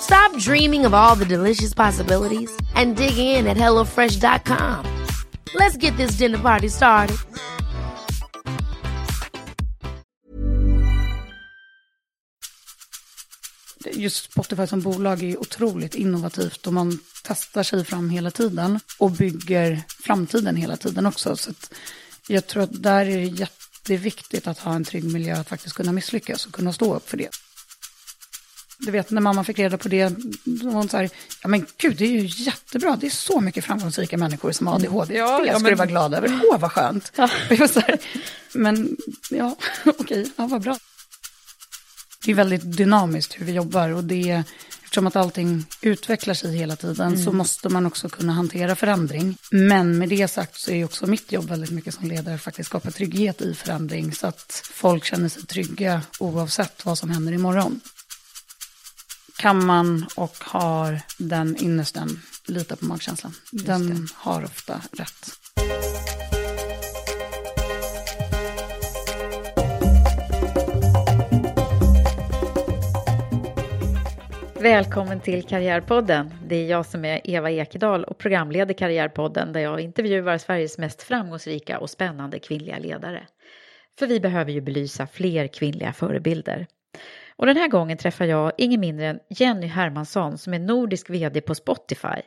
Stop dreaming of all the delicious possibilities and dig in at HelloFresh.com. Let's get this dinner party started. Just Spotify som bolag är ju otroligt innovativt och man testar sig fram hela tiden och bygger framtiden hela tiden också. Så att jag tror att där är det jätteviktigt att ha en trygg miljö att faktiskt kunna misslyckas och kunna stå upp för det. Du vet, när mamma fick reda på det, då var hon så här, ja men gud, det är ju jättebra, det är så mycket framgångsrika människor som har ADHD, Ja, det ja, ska men- vara glad över, åh vad skönt. Så här, men ja, okej, ja vad bra. Det är väldigt dynamiskt hur vi jobbar och det, eftersom att allting utvecklar sig hela tiden så måste man också kunna hantera förändring. Men med det sagt så är också mitt jobb väldigt mycket som ledare faktiskt skapa trygghet i förändring så att folk känner sig trygga oavsett vad som händer imorgon kan man och har den ynnesten lita på magkänslan. Den har ofta rätt. Välkommen till Karriärpodden. Det är jag som är Eva Ekedal och programleder Karriärpodden där jag intervjuar Sveriges mest framgångsrika och spännande kvinnliga ledare. För vi behöver ju belysa fler kvinnliga förebilder. Och den här gången träffar jag ingen mindre än Jenny Hermansson som är nordisk VD på Spotify.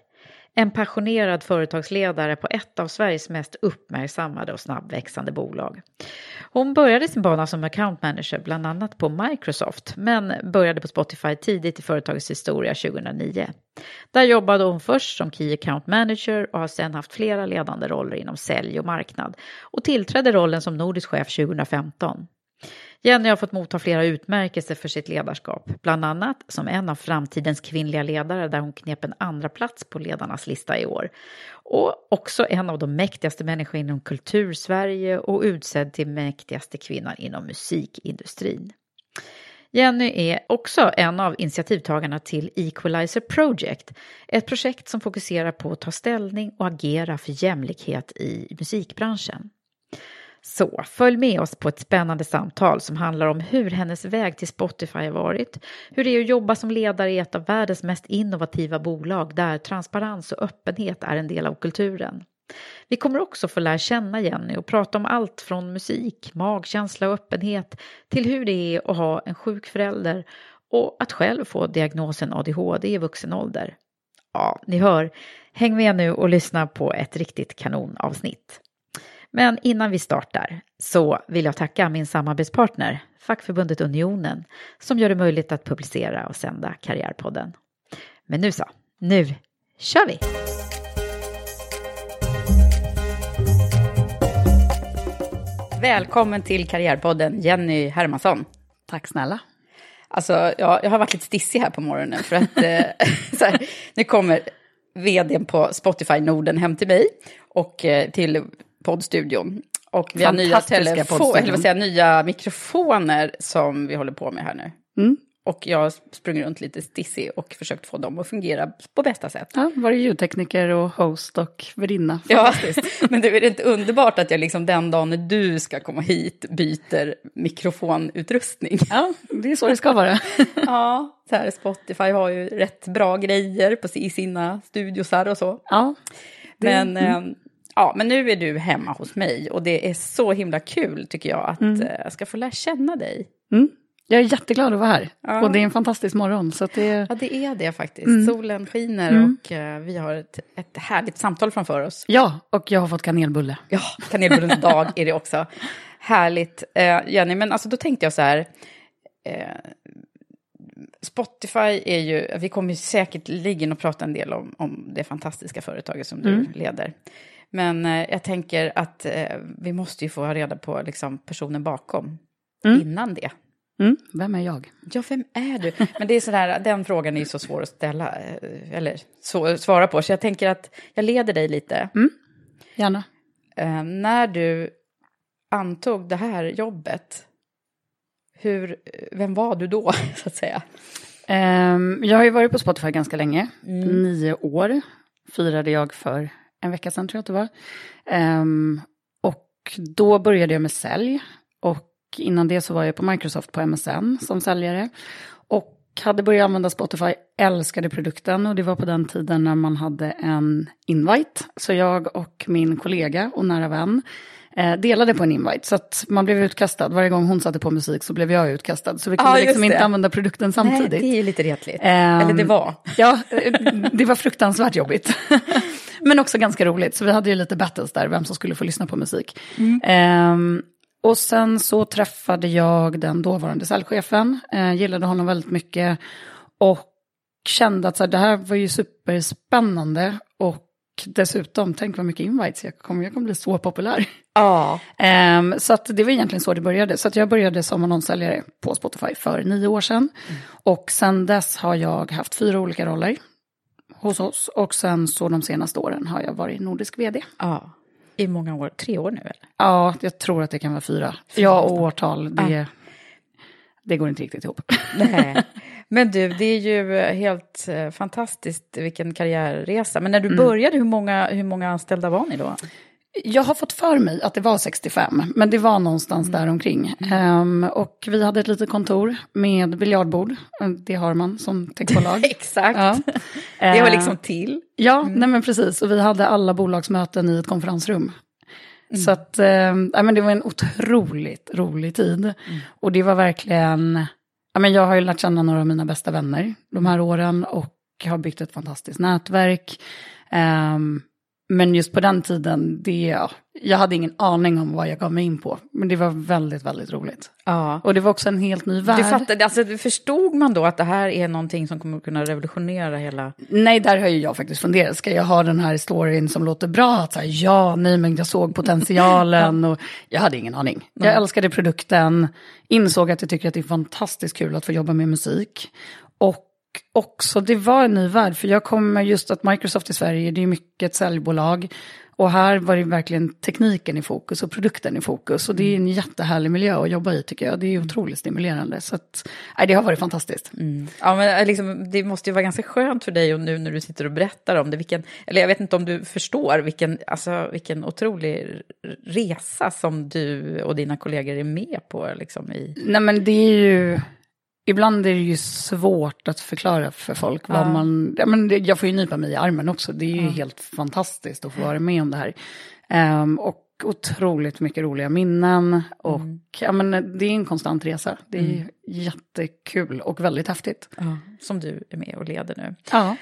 En passionerad företagsledare på ett av Sveriges mest uppmärksammade och snabbväxande bolag. Hon började sin bana som account manager bland annat på Microsoft men började på Spotify tidigt i företagets historia 2009. Där jobbade hon först som Key Account Manager och har sedan haft flera ledande roller inom sälj och marknad och tillträdde rollen som nordisk chef 2015. Jenny har fått motta flera utmärkelser för sitt ledarskap, bland annat som en av framtidens kvinnliga ledare där hon knep en andra plats på ledarnas lista i år. Och också en av de mäktigaste människorna inom kultursverige och utsedd till mäktigaste kvinnan inom musikindustrin. Jenny är också en av initiativtagarna till Equalizer Project, ett projekt som fokuserar på att ta ställning och agera för jämlikhet i musikbranschen. Så följ med oss på ett spännande samtal som handlar om hur hennes väg till Spotify har varit, hur det är att jobba som ledare i ett av världens mest innovativa bolag där transparens och öppenhet är en del av kulturen. Vi kommer också få lära känna Jenny och prata om allt från musik, magkänsla och öppenhet till hur det är att ha en sjuk förälder och att själv få diagnosen ADHD i vuxen ålder. Ja, ni hör, häng med nu och lyssna på ett riktigt kanonavsnitt. Men innan vi startar så vill jag tacka min samarbetspartner, fackförbundet Unionen, som gör det möjligt att publicera och sända Karriärpodden. Men nu så, nu kör vi! Välkommen till Karriärpodden, Jenny Hermansson. Tack snälla. Alltså, jag, jag har varit lite stissig här på morgonen för att eh, så här, nu kommer vdn på Spotify Norden hem till mig och eh, till poddstudion. Och vi har nya, telefon, eller vad säger, nya mikrofoner som vi håller på med här nu. Mm. Och jag sprang runt lite stissig och försökt få dem att fungera på bästa sätt. Ja, var det ljudtekniker och host och värdinna. Ja, men det är inte underbart att jag liksom den dagen när du ska komma hit byter mikrofonutrustning. Ja, det är så det ska vara. ja, så här Spotify har ju rätt bra grejer på, i sina studiosar och så. Ja. Det, men, mm. Eh, ja, men nu är du hemma hos mig och det är så himla kul tycker jag att mm. jag ska få lära känna dig. Mm. Jag är jätteglad att vara här. Ja. Och det är en fantastisk morgon. Så det... Ja, det är det faktiskt. Mm. Solen skiner mm. och uh, vi har ett, ett härligt samtal framför oss. Ja, och jag har fått kanelbulle. Ja, kanelbullens dag är det också. Härligt. Uh, Jenny, men alltså då tänkte jag så här. Uh, Spotify är ju, vi kommer säkert ligga och prata en del om, om det fantastiska företaget som du mm. leder. Men jag tänker att vi måste ju få reda på liksom, personen bakom mm. innan det. Mm. Vem är jag? Ja, vem är du? Men det är sådär, den frågan är ju så svår att ställa, eh, eller så, svara på. Så jag tänker att jag leder dig lite. Mm. Gärna. Uh, när du antog det här jobbet, hur, vem var du då, så att säga? Um, jag har ju varit på Spotify ganska länge, mm. nio år firade jag för en vecka sedan tror jag att det var. Um, och då började jag med sälj och innan det så var jag på Microsoft på MSN som säljare. Och hade börjat använda Spotify, älskade produkten och det var på den tiden när man hade en invite. Så jag och min kollega och nära vän eh, delade på en invite. Så att man blev utkastad. Varje gång hon satte på musik så blev jag utkastad. Så vi kunde ah, liksom inte använda produkten samtidigt. Nej, det är ju lite retligt. Um, Eller det var. Ja, det var fruktansvärt jobbigt. Men också ganska roligt. Så vi hade ju lite battles där, vem som skulle få lyssna på musik. Mm. Um, och sen så träffade jag den dåvarande säljchefen, eh, gillade honom väldigt mycket och kände att så här, det här var ju superspännande och dessutom, tänk vad mycket invites jag kommer, jag kommer bli så populär. Ja. Um, så att det var egentligen så det började. Så att jag började som annonssäljare på Spotify för nio år sedan. Mm. Och sen dess har jag haft fyra olika roller hos oss. Och sen så de senaste åren har jag varit nordisk vd. Ja i många år, tre år nu eller? Ja, jag tror att det kan vara fyra. Ja, och årtal, det, ja. det går inte riktigt ihop. Nej. Men du, det är ju helt eh, fantastiskt vilken karriärresa. Men när du mm. började, hur många, hur många anställda var ni då? Jag har fått för mig att det var 65, men det var någonstans mm. där omkring. Um, och vi hade ett litet kontor med biljardbord. Det har man som techbolag. Exakt. Ja. det var liksom till. Ja, mm. nej men precis. Och vi hade alla bolagsmöten i ett konferensrum. Mm. Så att, äh, men det var en otroligt rolig tid. Mm. Och det var verkligen, ja, men jag har ju lärt känna några av mina bästa vänner de här åren och har byggt ett fantastiskt nätverk. Um, men just på den tiden, det, ja, jag hade ingen aning om vad jag gav mig in på. Men det var väldigt, väldigt roligt. Ja. Och det var också en helt ny värld. Du fattade, alltså, förstod man då att det här är någonting som kommer kunna revolutionera hela... Nej, där har ju jag faktiskt funderat. Ska jag ha den här storyn som låter bra? Att så här, ja, nej, men jag såg potentialen. och jag hade ingen aning. Jag älskade produkten, insåg att jag tycker att det är fantastiskt kul att få jobba med musik. Också, det var en ny värld, för jag kommer just att Microsoft i Sverige, det är mycket ett säljbolag. Och här var det verkligen tekniken i fokus och produkten i fokus. Och det är en jättehärlig miljö att jobba i tycker jag. Det är otroligt stimulerande. Så att, nej, det har varit fantastiskt. Mm. Ja, men liksom, det måste ju vara ganska skönt för dig och nu när du sitter och berättar om det. Vilken, eller jag vet inte om du förstår vilken, alltså, vilken otrolig resa som du och dina kollegor är med på. Liksom, i... Nej men det är ju ibland är det ju svårt att förklara för folk vad ja. man... Ja, men jag får ju nypa mig i armen också. Det är ju ja. helt fantastiskt att få vara med om det här. Um, och otroligt mycket roliga minnen. Och mm. ja, men det är en konstant resa. Det är mm. jättekul och väldigt häftigt. Ja, som du är med och leder nu. Ja.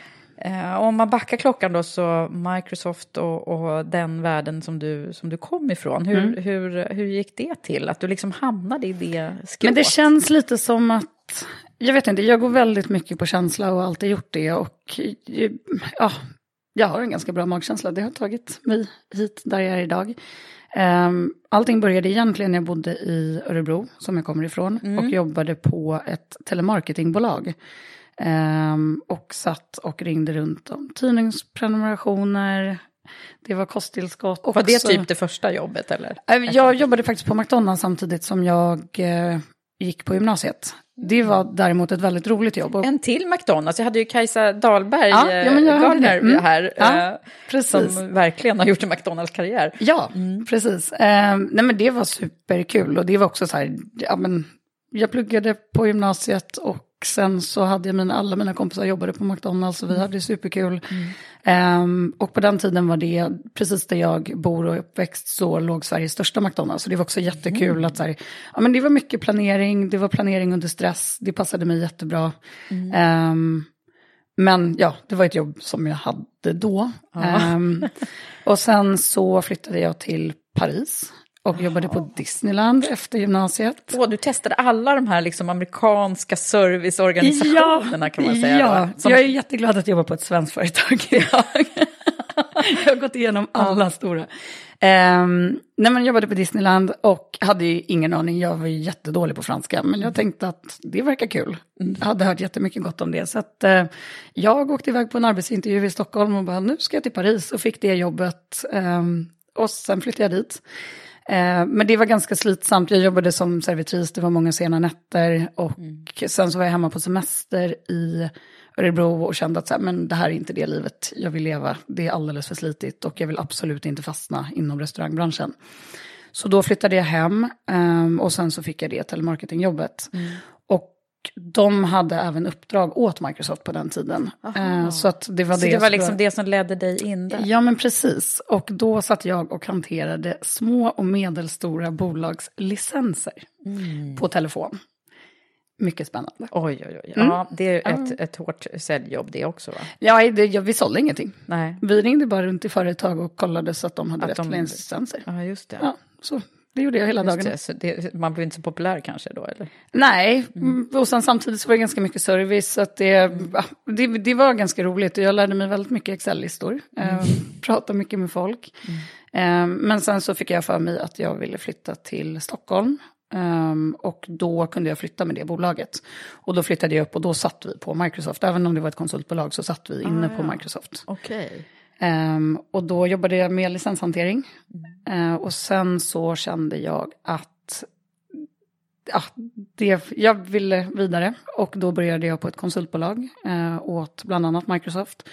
Uh, om man backar klockan då så Microsoft och, och, den världen som du, som du kom ifrån. Hur, mm. hur, hur gick det till? Att du liksom hamnade i det skrået? Men det känns lite som att jag vet inte, jag går väldigt mycket på känsla och har alltid gjort det. Och ja, jag har en ganska bra magkänsla, det har tagit mig hit där jag är idag. Um, allting började egentligen när jag bodde i Örebro, som jag kommer ifrån, mm. och jobbade på ett telemarketingbolag. Um, och satt och ringde runt om tidningsprenumerationer, det var kosttillskott. Och var det typ det första jobbet eller? Jag jobbade faktiskt på McDonalds samtidigt som jag eh, gick på gymnasiet. Det var däremot ett väldigt roligt jobb. En till McDonalds. Jag hade ju Kajsa Dahlberg, Ja, ja, Gardner. Mm. här. Ja, eh, precis. Som verkligen har gjort en McDonalds-karriär. Ja, precis. Eh, nej men det var superkul och det var också så här, ja men jag pluggade på gymnasiet och sen så hade jag mina, alla mina kompisar jobbade på McDonalds och vi hade det superkul. Ehm, och på den tiden var det, precis där jag bor och är uppväxt, så låg Sveriges största McDonalds. Så det var också jättekul att så här, ja men det var mycket planering, det var planering under stress, det passade mig jättebra. Ehm, men ja, det var ett jobb som jag hade då. Ehm, och sen så flyttade jag till Paris och jobbade på Disneyland efter gymnasiet. Åh, du testade alla de här liksom amerikanska serviceorganisationerna kan man säga. Ja. Som- jag är jätteglad att jobba på ett svenskt företag jag har gått igenom alla stora. Um, nej men jag jobbade på Disneyland och hade ju ingen aning, jag var ju jättedålig på franska, men jag tänkte att det verkar kul. Jag hade hört jättemycket gott om det, så att eh, jag åkte iväg på en arbetsintervju i Stockholm och bara, nu ska jag till Paris och fick det jobbet. Ehm, och sen flyttade jag dit. Eh, Men det var ganska slitsamt. Jag jobbade som servitris, det var många sena nätter. Och sen så var jag hemma på semester i Örebro och kände att så här, men det här är inte det livet jag vill leva. Det är alldeles för slitigt och jag vill absolut inte fastna inom restaurangbranschen. Så då flyttade jag hem ehm, och sen så fick jag det telemarketingjobbet. Och de hade även uppdrag åt Microsoft på den tiden. Eh, Så att det var Så det, det var som liksom det som ledde dig in där? Ja, men precis. Och då satt jag och hanterade små och medelstora bolagslicenser på telefon. Mycket spännande. Oj, oj, oj. Mm. Ja, det är ett, ett hårt säljjobb det också va? Ja, det, ja, vi sålde ingenting. Nej. Vi ringde bara runt i företag och kollade så att de hade Att rätt de- licenser. Ja, just det. Ja, så det gjorde jag hela dagen. det. Det, man blir inte så populär kanske då eller? Nej, mm. och sen samtidigt så var det ganska mycket service. Så att det, det, det var ganska roligt och jag lärde mig väldigt mycket Excel-listor. Eh, pratade mycket med folk. Eh, men sen så fick jag för mig att jag ville flytta till Stockholm. Um, och då kunde jag flytta med det bolaget. Och då flyttade jag upp och då satt vi på Microsoft. Även om det var ett konsultbolag så satt vi inne på Microsoft. Okej. Ehm, och då jobbade jag med licenshantering. Eh, och sen så kände jag att ja, det, jag ville vidare. Och då började jag på ett konsultbolag eh, åt bland annat Microsoft.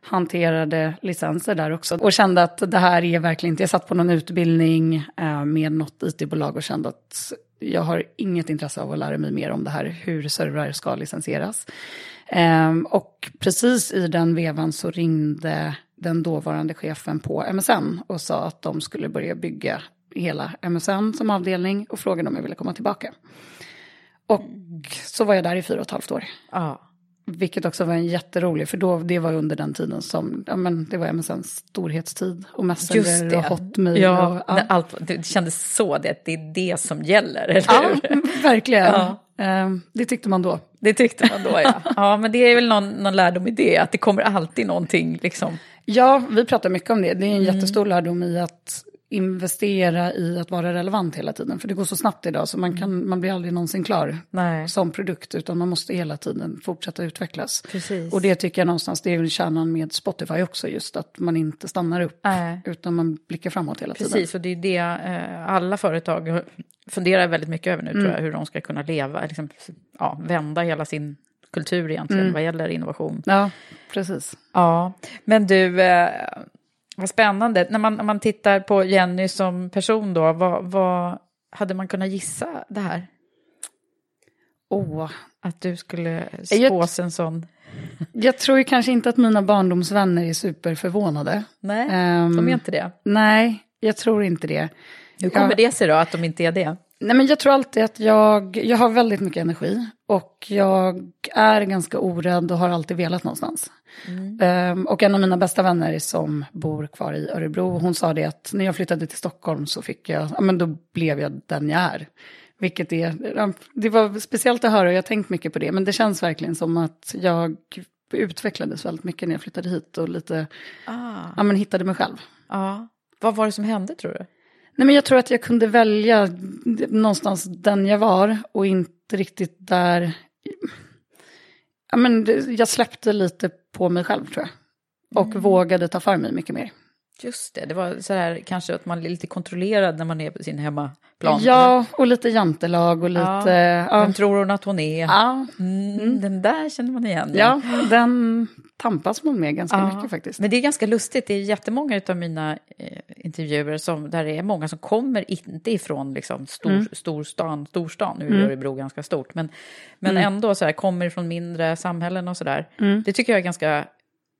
Hanterade licenser där också. Och kände att det här är verkligen inte, jag satt på någon utbildning eh, med något it-bolag och kände att jag har inget intresse av att lära mig mer om det här, hur servrar ska licensieras. Ehm, och precis i den vevan så ringde den dåvarande chefen på MSN och sa att de skulle börja bygga hela MSN som avdelning och frågade om jag ville komma tillbaka. Och så var jag där i fyra och ett halvt år. Ja. Vilket också var en jätterolig, för då, det var under den tiden som, ja men det var MSNs storhetstid. Och Just Messenger det. och Hotmail. Ja, och, när allt, det kändes så det, det är det som gäller, eller ja hur? verkligen. Ja. Ehm, det tyckte man då. Det tyckte man då ja. Ja, men det är väl någon, någon lärdom i det, att det kommer alltid någonting liksom. Ja, vi pratar mycket om det. Det är en Mm. jättestor lärdom i att investera i att vara relevant hela tiden. För det går så snabbt idag så man, kan, man blir aldrig någonsin klar Nej. som produkt. Utan man måste hela tiden fortsätta utvecklas. Precis. Och det tycker jag någonstans, det är väl kärnan med Spotify också. Just att man inte stannar upp. Nej. Utan man blickar framåt hela tiden. Precis, och det är det eh, alla företag funderar väldigt mycket över nu, tror Mm. jag, hur de ska kunna leva, liksom, ja, vända hela sin kultur egentligen Mm. vad gäller innovation. Ja, precis. Ja, men du, eh, vad spännande. När man, när man tittar på Jenny som person då, vad, vad hade man kunnat gissa det här? Åh, Att du skulle spås en sån... Jag tror ju kanske inte att mina barndomsvänner är superförvånade. Nej, Ehm, de är inte det. Nej, jag tror inte det. Hur kommer jag- det sig då, att de inte är det? Nej, men jag tror alltid att jag, jag har väldigt mycket energi. Och jag är ganska orädd och har alltid velat någonstans. Ehm, och en av mina bästa vänner som bor kvar i Örebro, hon sa det att när jag flyttade till Stockholm så fick jag, ja men då blev jag den jag är. Vilket är, det var speciellt att höra och jag har tänkt mycket på det. Men det känns verkligen som att jag utvecklades väldigt mycket när jag flyttade hit och lite, Ah, ja men hittade mig själv. ja. Vad var det som hände tror du? Nej, men jag tror att jag kunde välja någonstans den jag var och inte riktigt där... Ja, men jag släppte lite på mig själv tror jag. Och vågade ta för mig mycket mer. Just det, det var så här kanske att man är lite kontrollerad när man är på sin hemmaplan. Ja, och lite jantelag och lite... Ja. Ja, Vem tror hon att hon är? ja, Mm, Den där känner man igen. ja den tampas man med ganska Ja. mycket faktiskt. Men det är ganska lustigt, det är jättemånga av mina eh, intervjuer som, där det är många som kommer inte ifrån liksom, stor, Mm. storstan, storstan, nu är Örebro ganska stort, men, men Mm. ändå så här, kommer ifrån mindre samhällen och sådär. Det tycker jag är ganska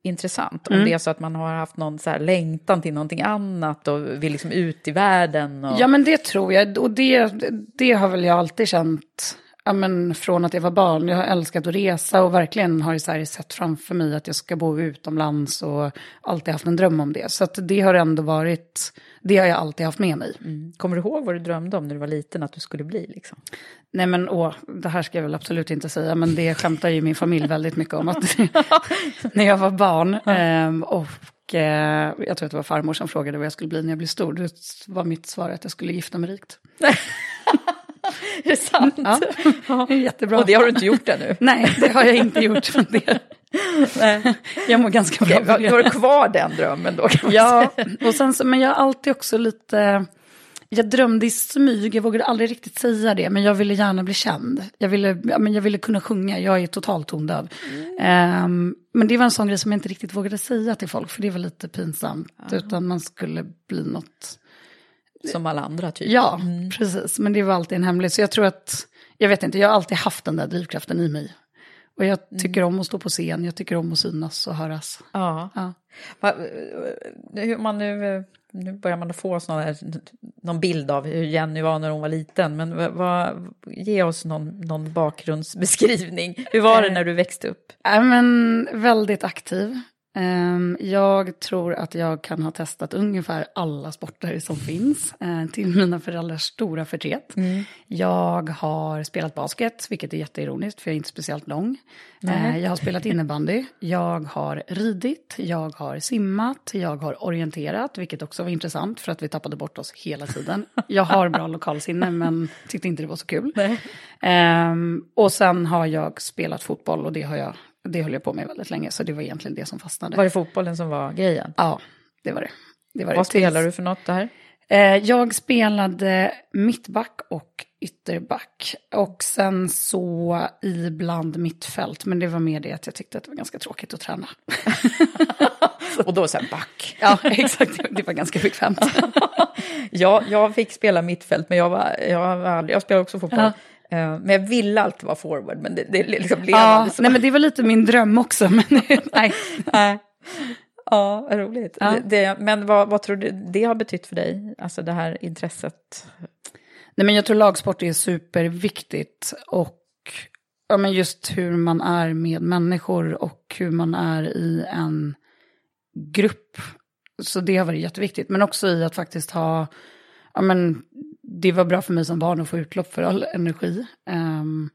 intressant, om det är så att man har haft någon så längtan till någonting annat och vill liksom ut i världen. Och... Ja, men det tror jag. Och det, det har väl jag alltid känt ja, men från att jag var barn. Jag har älskat att resa och verkligen har ju så sett framför mig att jag ska bo utomlands och alltid haft en dröm om det. Så att det har ändå varit, det har jag alltid haft med mig. Mm. Kommer du ihåg vad du drömde om när du var liten att du skulle bli? Liksom? Nej men åh, det här ska jag väl absolut inte säga, men det skämtar ju min familj väldigt mycket om. Att när jag var barn ehm, och eh, jag tror att det var farmor som frågade vad jag skulle bli när jag blev stor, då var mitt svar att jag skulle gifta mig rikt. Är det sant? Ja, är jättebra. Och det har du inte gjort ännu? Nej, det har jag inte gjort. Men det, Nej. jag mår ganska bra. För Du har kvar den drömmen då? Kan man Ja, säga. och sen så, men jag har alltid också lite, jag drömde i smyg, jag vågade aldrig riktigt säga det, men jag ville gärna bli känd. Jag ville, ja, men jag ville kunna sjunga, jag är totalt tondöv. Ehm, men det var en sån grej som jag inte riktigt vågade säga till folk, för det var lite pinsamt, utan man skulle bli något Som alla andra typ. Ja, precis. Men det var alltid en hemlighet. Så jag tror att, jag vet inte, jag har alltid haft den där drivkraften i mig. Och jag tycker om att stå på scen, jag tycker om att synas och höras. Ja. Ja. Hur man nu, nu börjar man få sån här, någon bild av hur Jenny var när hon var liten, men vad, ge oss någon, någon bakgrundsbeskrivning. Hur var det när du växte upp? Äh, men väldigt aktiv. Ehm, jag tror att jag kan ha testat ungefär alla sporter som finns, eh, till mina föräldrars stora förtret. Jag har spelat basket, vilket är jätteironiskt, för jag är inte speciellt lång. Eh, jag har spelat innebandy, jag har ridit, jag har simmat, jag har orienterat, vilket också var intressant, för att vi tappade bort oss hela tiden. Jag har bra lokalsinne, men tyckte inte det var så kul. Ehm, och sen har jag spelat fotboll, och det har jag det höll jag på med väldigt länge, så det var egentligen det som fastnade. Var det fotbollen som var grejen? Ja, det var det. det, var det. Vad spelar du för något där? Eh, jag spelade mittback och ytterback. Och sen så ibland mittfält, men det var mer det att jag tyckte att det var ganska tråkigt att träna. Och då här back. Ja, exakt. Det var ganska bekvämt. Ja, jag fick spela mittfält, men jag, var, jag, var jag spelade också fotboll. Eh, Men jag ville alltid vara forward, men det, det liksom blev Ja, aldrig så. nej, men det var lite min dröm också. Men nej. Nej. Ja, roligt. Ja. Det, det, men vad, vad tror du det har betytt för dig? Alltså det här intresset? Nej, men jag tror lagsport är superviktigt. Och ja, men just hur man är med människor och hur man är i en grupp. Så det har varit jätteviktigt. Men också i att faktiskt ha, ja men det var bra för mig som barn att få utlopp för all energi. Ehm,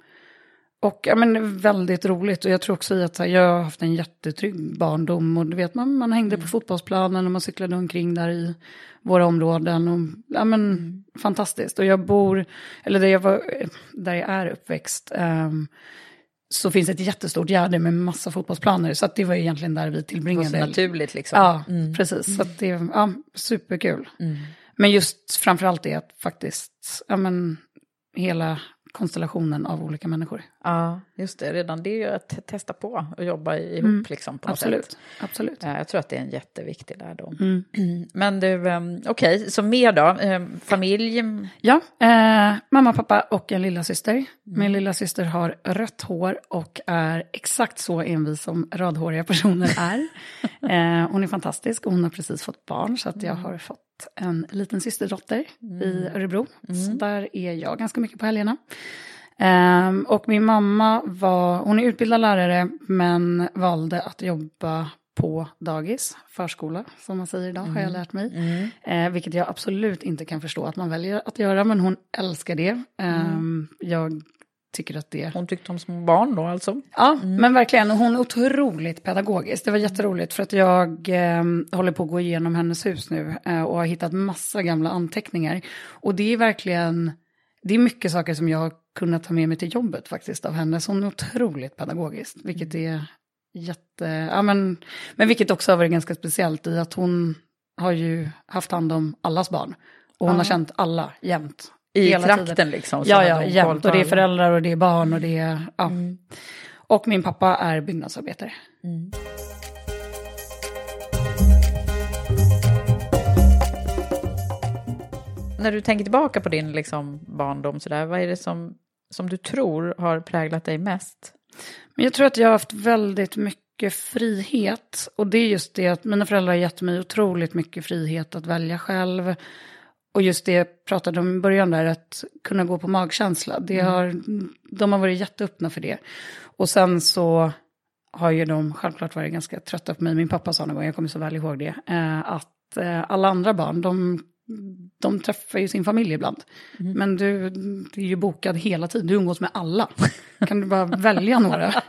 och ja, men väldigt roligt. Och jag tror också att här, jag har haft en jättetrygg barndom. Och du vet, man, man hängde på fotbollsplanen och man cyklade omkring där i våra områden. Och, ja, men, Fantastiskt. Och jag bor, eller där jag, var, där jag är uppväxt, ehm, så finns ett jättestort Gärde med massa fotbollsplaner. Så att det var egentligen där vi Det var tillbringade. så naturligt liksom. Ja, precis. Så att det är ja, superkul. Men just framförallt det att faktiskt, ja men, hela konstellationen av olika människor. Ja, just det. Redan det är ju att te- testa på och jobba ihop liksom på något Mm. Absolut, sätt. absolut. Ja, Jag tror att det är en jätteviktig lärdom. Mm. Men du, um, okej, så mer då? Ehm, familj? Ja, eh, mamma, pappa och en lilla syster. Min lilla syster har rött hår och är exakt så envis som rödhåriga personer är. eh, hon är fantastisk och hon har precis fått barn så att jag har fått en liten systerdotter i Örebro. Så där är jag ganska mycket på helgerna. Ehm, och min mamma var, hon är utbildad lärare men valde att jobba på dagis, förskola som man säger idag har jag lärt mig. Eh, vilket jag absolut inte kan förstå att man väljer att göra men hon älskar det. Ehm, Jag tycker att det Hon tyckte om små barn då alltså? Ja, men verkligen. Och Hon är otroligt pedagogisk. Det var jätteroligt för att jag eh, håller på att gå igenom hennes hus nu eh, och har hittat massa gamla anteckningar. Och det är verkligen, det är mycket saker som jag har kunnat ta med mig till jobbet faktiskt av henne. Så hon är otroligt pedagogisk, vilket är jätte, ja men, men vilket också har varit ganska speciellt i att hon, har ju haft hand om allas barn. Och hon Ja. har känt alla jämt. I hela trakten tiden. liksom, så Ja, ja, jämt. Och det är föräldrar och det är barn och det är... Ja. Mm. Och min pappa är byggnadsarbetare. När du tänker tillbaka på din liksom, barndom, så där, vad är det som, som du tror har präglat dig mest? Men jag tror att jag har haft väldigt mycket frihet. Och det är just det att mina föräldrar har gett mig otroligt mycket frihet att välja själv. Och just det jag pratade om i början där, att kunna gå på magkänsla. Det har, de har varit jätteöppna för det. Och sen så har ju de självklart varit ganska trötta på mig. Min pappa sa någon gång, jag kommer så väl ihåg det, eh, att eh, alla andra barn, de, de träffar ju sin familj ibland. Men du, du är ju bokad hela tiden, du umgås med alla. Kan du bara välja några?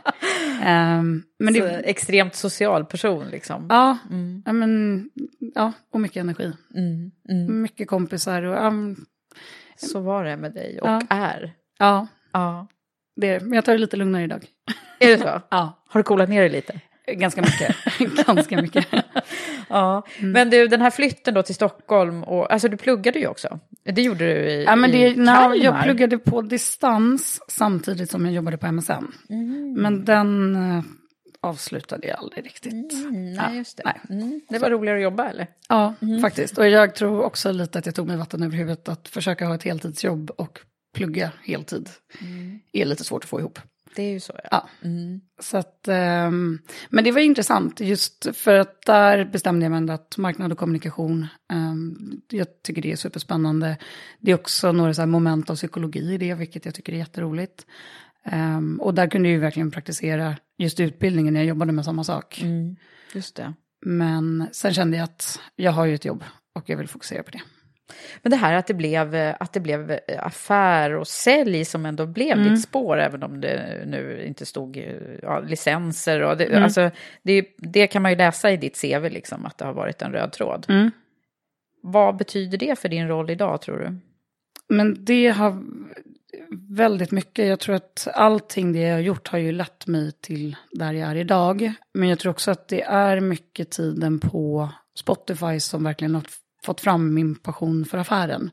Ehm, men det, extremt social person liksom. ja, ja, men, ja, och mycket energi. Mm, mm. Mycket kompisar och mm, Så var det med dig och Ja. är. ja, Ja. det är det. Men jag tar det lite lugnare idag. Är det så? Ja, Har du coolat ner dig lite? ganska mycket. ganska mycket. Ja, men du, den här flytten då till Stockholm, och, alltså du pluggade ju också. Det gjorde du i, Ja, men det, i Kalmar. jag pluggade på distans samtidigt som jag jobbade på MSN. Men den eh, avslutade jag aldrig riktigt. Mm, Ja, nej, just det. nej. Mm, det var roligare att jobba, eller? Ja, faktiskt. Och jag tror också lite att jag tog mig vatten över huvudet att försöka ha ett heltidsjobb och plugga heltid. är lite svårt att få ihop. Det är ju så, ja. Ja. Mm. Så att, ehm, men det var intressant just för att där bestämde jag mig ändå att marknad och kommunikation, ehm, jag tycker det är superspännande. Det är också några så moment av psykologi i det, vilket jag tycker är jätteroligt. Ehm, och där kunde jag ju verkligen praktisera just utbildningen när jag jobbade med samma sak. Mm. Just det. Men sen kände jag att jag har ju ett jobb och jag vill fokusera på det. Men det här att det blev, att det blev affär och sälj som ändå blev Mm. ditt spår, även om det nu inte stod ja, licenser. Och det, Mm. alltså, det, det kan man ju läsa i ditt CV, liksom, att det har varit en röd tråd. Mm. Vad betyder det för din roll idag, tror du? Men det har väldigt mycket. Jag tror att allting det jag har gjort har ju lett mig till där jag är idag. Men jag tror också att det är mycket tiden på Spotify som verkligen har fått fram min passion för affären.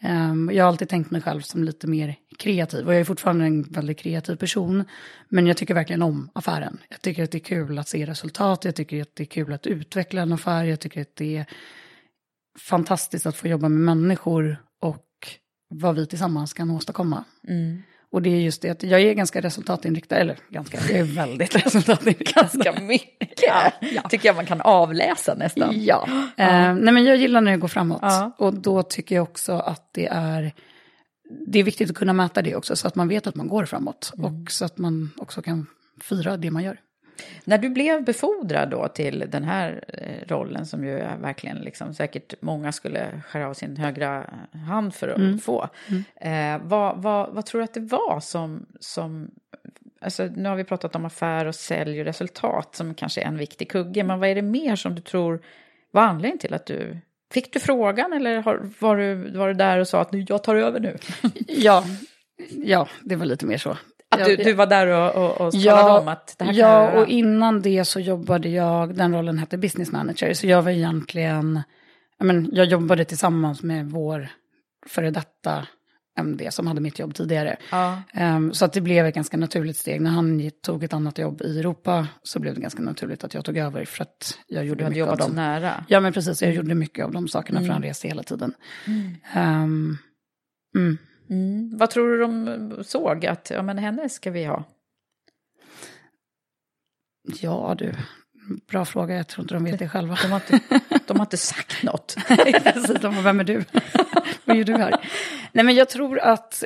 Ehm, jag har alltid tänkt mig själv som lite mer kreativ. Och jag är fortfarande en väldigt kreativ person. Men jag tycker verkligen om affären. Jag tycker att det är kul att se resultat. Jag tycker att det är kul att utveckla en affär. Jag tycker att det är fantastiskt att få jobba med människor och vad vi tillsammans kan åstadkomma. Mm. Och det är just det att jag är ganska resultatinriktad, eller ganska, jag är väldigt resultatinriktad. Ganska mycket, tycker jag man kan avläsa nästan. Ja, eh, nej men jag gillar när det går framåt. Ja. Och då tycker jag också att det är, det är viktigt att kunna mäta det också, så att man vet att man går framåt. Och så att man också kan fira det man gör. När du blev befordrad då till den här eh, rollen som ju verkligen liksom säkert många skulle skära av sin högra hand för att få. Eh, vad, vad, vad tror du att det var som, som alltså nu har vi pratat om affär och sälj och resultat som kanske är en viktig kugge, men vad är det mer som du tror var anledningen till att du Fick du frågan eller var, du, var du där och sa att nu, jag tar över nu? Ja, ja, det var lite mer så. Att du, du var där och, och, och talade Ja, om att det här kan ja och innan det så jobbade jag, den rollen hette business manager, så jag var egentligen, jag, men, jag jobbade tillsammans med vår före detta MD som hade mitt jobb tidigare. Ja. Ehm, så att det blev ett ganska naturligt steg. När han tog ett annat jobb i Europa så blev det ganska naturligt att jag tog över för att jag gjorde mycket av dem. nära. Ja men precis, jag gjorde mycket av de sakerna för han reste hela tiden. Ehm, mm. Mm. Vad tror du de såg att ja, men henne ska vi ha? Ja du, bra fråga, jag tror inte de vet det själva. De har inte, de har inte sagt något. Precis, de bara, vem är du? Vad gör du här? Nej, men jag tror att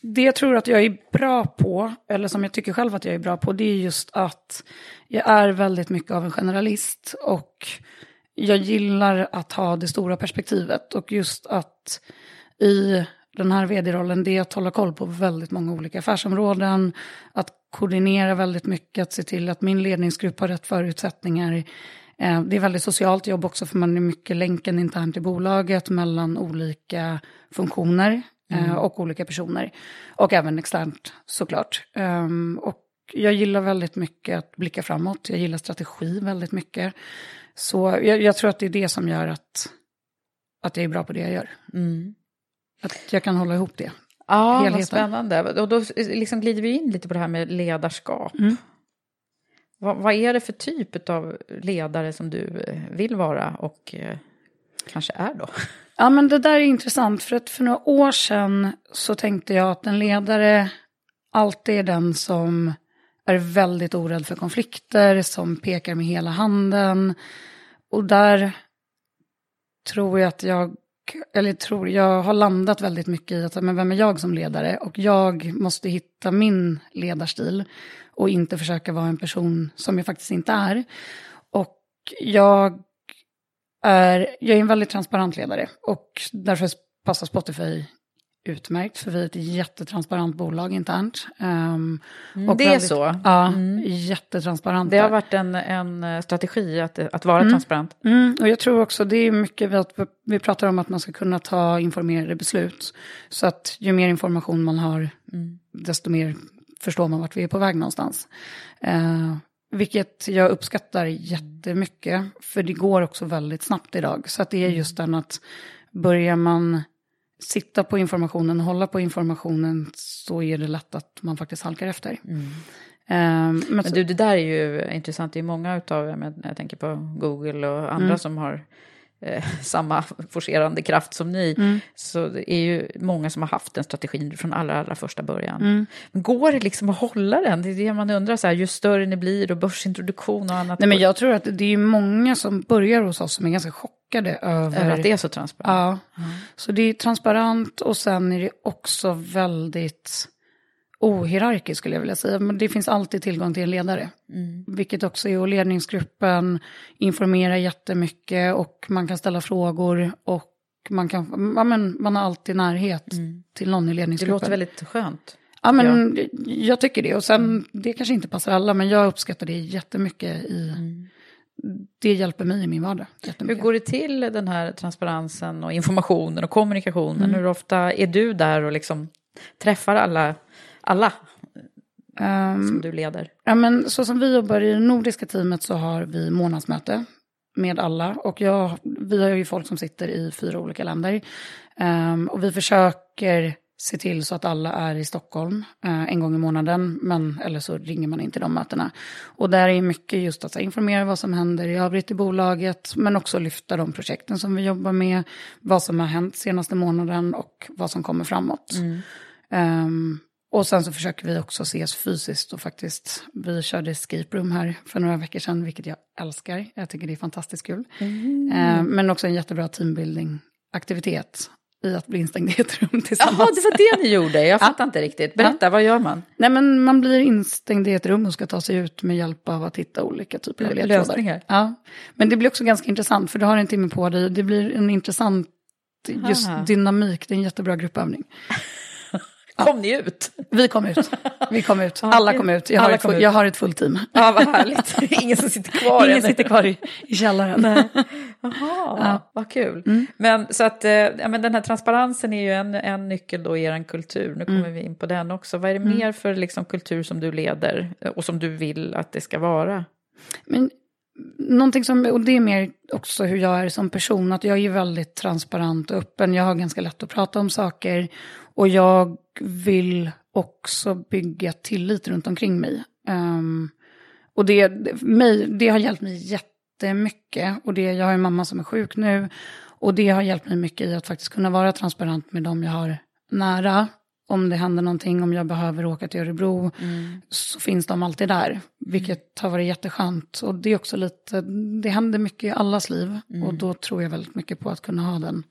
det jag tror att jag är bra på, eller som jag tycker själv att jag är bra på, det är just att jag är väldigt mycket av en generalist och jag gillar att ha det stora perspektivet och just att i den här vd-rollen, det är att hålla koll på väldigt många olika affärsområden, att koordinera väldigt mycket, att se till att min ledningsgrupp har rätt förutsättningar. Eh, Det är väldigt socialt jobb också, för man är mycket länken internt i bolaget mellan olika funktioner eh, och olika personer. Och även externt såklart. Ehm, Och jag gillar väldigt mycket att blicka framåt, jag gillar strategi väldigt mycket. Så jag, jag, tror att det är det som gör att, att jag är bra på det jag gör. Mm. Att jag kan hålla ihop det. Ja, Helheten. vad spännande. Och då liksom glider vi in lite på det här med ledarskap. Mm. Vad, vad, är det för typ av ledare som du eh, vill vara och eh, kanske är då? Ja, men det där är intressant. För att för några år sedan så tänkte jag att en ledare alltid är den som är väldigt orädd för konflikter, som pekar med hela handen. Och där tror jag att jag, eller tror, jag har landat väldigt mycket i att, men vem är jag som ledare? Och jag måste hitta min ledarstil och inte försöka vara en person som jag faktiskt inte är. Och jag är, jag är en väldigt transparent ledare och därför passar Spotify utmärkt, för vi är ett jättetransparent bolag internt. Um, och det väldigt, är så? Ja, mm. jättetransparent. Det har varit en, en strategi att, att vara mm. transparent. Mm. Och jag tror också det är mycket att vi pratar om att man ska kunna ta informerade beslut. Så att ju mer information man har, mm. desto mer förstår man vart vi är på väg någonstans. Uh, vilket jag uppskattar jättemycket, för det går också väldigt snabbt idag. Så att det är just den att börjar man sitta på informationen och hålla på informationen så är det lätt att man faktiskt halkar efter. Mm. Um, men, men du, det där är ju intressant. Det är många utav, jag tänker på Google och andra mm. som har eh, samma forcerande kraft som ni, mm. så det är ju många som har haft den strategin från allra, allra första början. Mm. Går det liksom att hålla den? Det är det man undrar, så här, ju större ni blir och börsintroduktion och annat. Nej, men jag tror att det är många som börjar hos oss som är ganska chockade över... Över att det är så transparent? Ja. Mm. Så det är transparent och sen är det också väldigt ohierarkisk skulle jag vilja säga. Men det finns alltid tillgång till en ledare. Mm. Vilket också är, och ledningsgruppen informerar jättemycket och man kan ställa frågor och man, kan, ja, men, man har alltid närhet mm. till någon i ledningsgruppen. Det låter väldigt skönt. Ja, men ja. jag tycker det. Och sen, det kanske inte passar alla, men jag uppskattar det jättemycket i... Mm. Det hjälper mig i min vardag. Hur går det till, den här transparensen och informationen och kommunikationen? Mm. Hur ofta är du där och liksom träffar alla alla um, som du leder? Ja, men så som vi jobbar i det nordiska teamet så har vi månadsmöte med alla. Och jag, vi har ju folk som sitter i fyra olika länder. Um, och vi försöker se till så att alla är i Stockholm uh, en gång i månaden. Men, eller så ringer man in till de mötena. Och där är mycket just att informera vad som händer i övrigt i bolaget. Men också lyfta de projekten som vi jobbar med. Vad som har hänt senaste månaden och vad som kommer framåt. Mm. Um, och sen så försöker vi också ses fysiskt och faktiskt, vi körde escape room här för några veckor sedan, vilket jag älskar. Jag tycker det är fantastiskt kul. Mm. Eh, men också en jättebra teambuilding-aktivitet i att bli instängd i ett rum tillsammans. Jaha, det var det ni gjorde, jag fattar ja. inte riktigt. Berätta, ja. vad gör man? Nej men man blir instängd i ett rum och ska ta sig ut med hjälp av att hitta olika typer av ledtrådar. Lösningar? Ja, men det blir också ganska intressant för du har en timme på dig, det blir en intressant just Aha. dynamik, det är en jättebra gruppövning. Kom ni ut? Vi kom ut. Vi kom ut. Alla kom ut. Jag har, ett, full, jag har ett fullt team. Ja, vad härligt. Ingen som sitter kvar. Ingen sitter kvar i, i källaren. Jaha, ja. vad kul. Mm. Men så att, eh, ja, men den här transparensen är ju en, en nyckel då i er kultur. Nu kommer mm. vi in på den också. Vad är det mm. mer för liksom, kultur som du leder eh, och som du vill att det ska vara? Men Någonting som, och det är mer också hur jag är som person, att jag är väldigt transparent och öppen. Jag har ganska lätt att prata om saker. Och jag vill också bygga tillit runt omkring mig. Um, och det, mig, det har hjälpt mig jättemycket. Och det, jag har en mamma som är sjuk nu. Och det har hjälpt mig mycket i att faktiskt kunna vara transparent med dem jag har nära. Om det händer någonting, om jag behöver åka till Örebro, mm. så finns de alltid där. Vilket har varit jätteskönt. Och det är också lite, det händer mycket i allas liv. Mm. Och då tror jag väldigt mycket på att kunna ha den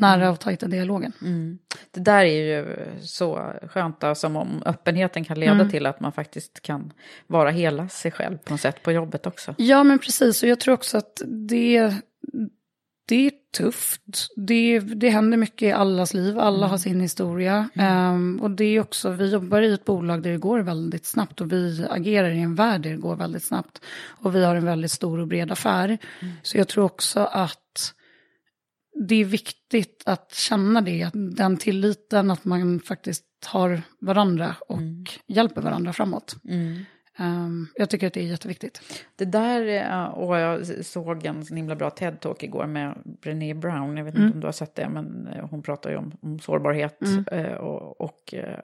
nära och tajta dialogen. Mm. Det där är ju så skönt, då, som om öppenheten kan leda mm. till att man faktiskt kan vara hela sig själv på något sätt på jobbet också. Ja, men precis. Och jag tror också att det, det är tufft. Det, det händer mycket i allas liv, alla mm. har sin historia. Um, och det är också, vi jobbar i ett bolag där det går väldigt snabbt och vi agerar i en värld där det går väldigt snabbt. Och vi har en väldigt stor och bred affär. Mm. Så jag tror också att det är viktigt att känna det, att den tilliten, att man faktiskt har varandra och mm. hjälper varandra framåt. Mm. Um, jag tycker att det är jätteviktigt. Det där, och jag såg en himla bra TED-talk igår med Brené Brown, jag vet mm. inte om du har sett det, men eh, hon pratar ju om, om sårbarhet mm. Eh, och, och, eh,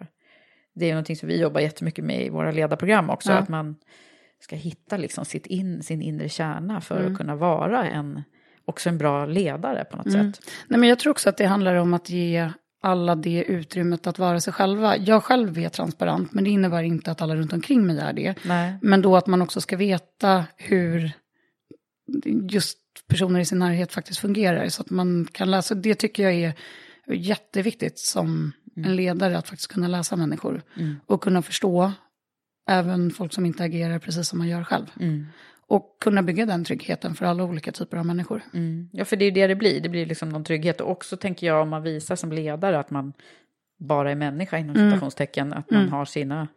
det är någonting som vi jobbar jättemycket med i våra ledarprogram också, ja. att man ska hitta liksom sitt in, sin inre kärna för mm. att kunna vara en, också en bra ledare på något mm. sätt. Nej, men jag tror också att det handlar om att ge alla det utrymmet att vara sig själva. Jag själv är transparent, men det innebär inte att alla runt omkring mig är det. Nej. Men då att man också ska veta hur just personer i sin närhet faktiskt fungerar, så att man kan läsa. Det tycker jag är jätteviktigt som mm. en ledare, att faktiskt kunna läsa människor. Mm. Och kunna förstå även folk som inte agerar precis som man gör själv. Mm. Och kunna bygga den tryggheten för alla olika typer av människor. Mm. Ja, för det är det det blir. Det blir liksom någon trygghet. Och också tänker jag om man visar som ledare att man bara är människa inom mm. citationstecken. Att man mm. har sina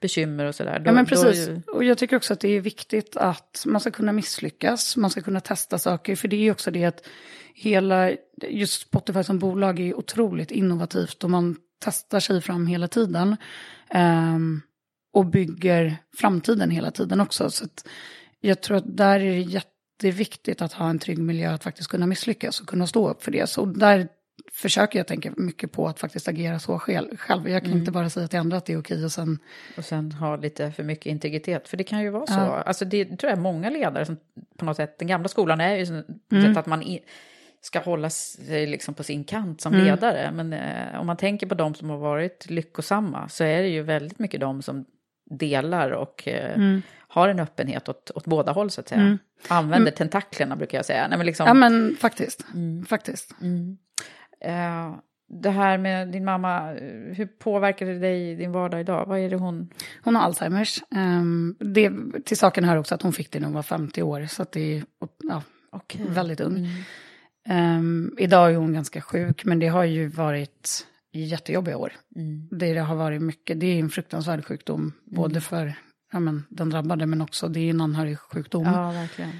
bekymmer och sådär. Ja, men precis. Ju... Och jag tycker också att det är viktigt att man ska kunna misslyckas. Man ska kunna testa saker. För det är ju också det att hela, just Spotify som bolag är otroligt innovativt. Och man testar sig fram hela tiden. Um, och bygger framtiden hela tiden också. Så jag tror att där är det jätteviktigt att ha en trygg miljö att faktiskt kunna misslyckas och kunna stå upp för det. Så där försöker jag tänka mycket på att faktiskt agera så själv. Jag kan mm. inte bara säga till andra att det är okej och sen... Och sen ha lite för mycket integritet. För det kan ju vara så. Ja. Alltså det tror jag många ledare som på något sätt, den gamla skolan är ju så mm. att man i, ska hålla sig liksom på sin kant som mm. ledare. Men eh, om man tänker på de som har varit lyckosamma så är det ju väldigt mycket de som delar och eh, mm. har en öppenhet åt, åt båda håll så att säga. Mm. Använder mm. tentaklerna brukar jag säga. Nej, men liksom... Ja men faktiskt. Mm. faktiskt. Uh, det här med din mamma, hur påverkar det dig i din vardag idag? Vad är det hon... Hon har Alzheimers. Um, det, till saken hör också att hon fick det när hon var 50 år, så att det är ja, okay. väldigt ung. Um, idag är hon ganska sjuk, men det har ju varit jättejobbiga år. Mm. Det har varit mycket, det är en fruktansvärd sjukdom, mm. både för ja, men, den drabbade men också det är en anhörig sjukdom. Ja, verkligen.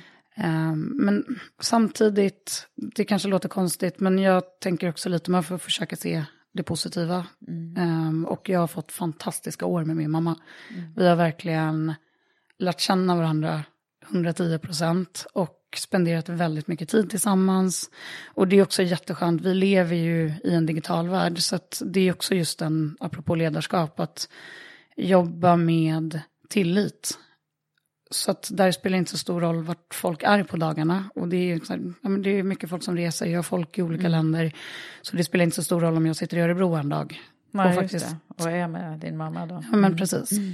Um, men samtidigt, det kanske låter konstigt, men jag tänker också lite, man får försöka se det positiva. Mm. Um, och jag har fått fantastiska år med min mamma. Mm. Vi har verkligen lärt känna varandra 110 procent och spenderat väldigt mycket tid tillsammans. Och det är också jätteskönt, vi lever ju i en digital värld, så det är också just en, apropå ledarskap, att jobba med tillit. Så att där spelar inte så stor roll vart folk är på dagarna. Och det är, här, ja, men det är mycket folk som reser, jag har folk i olika mm. länder. Så det spelar inte så stor roll om jag sitter i Örebro en dag. Nej, och, faktiskt, och är med din mamma då. Ja, men mm. precis. Mm.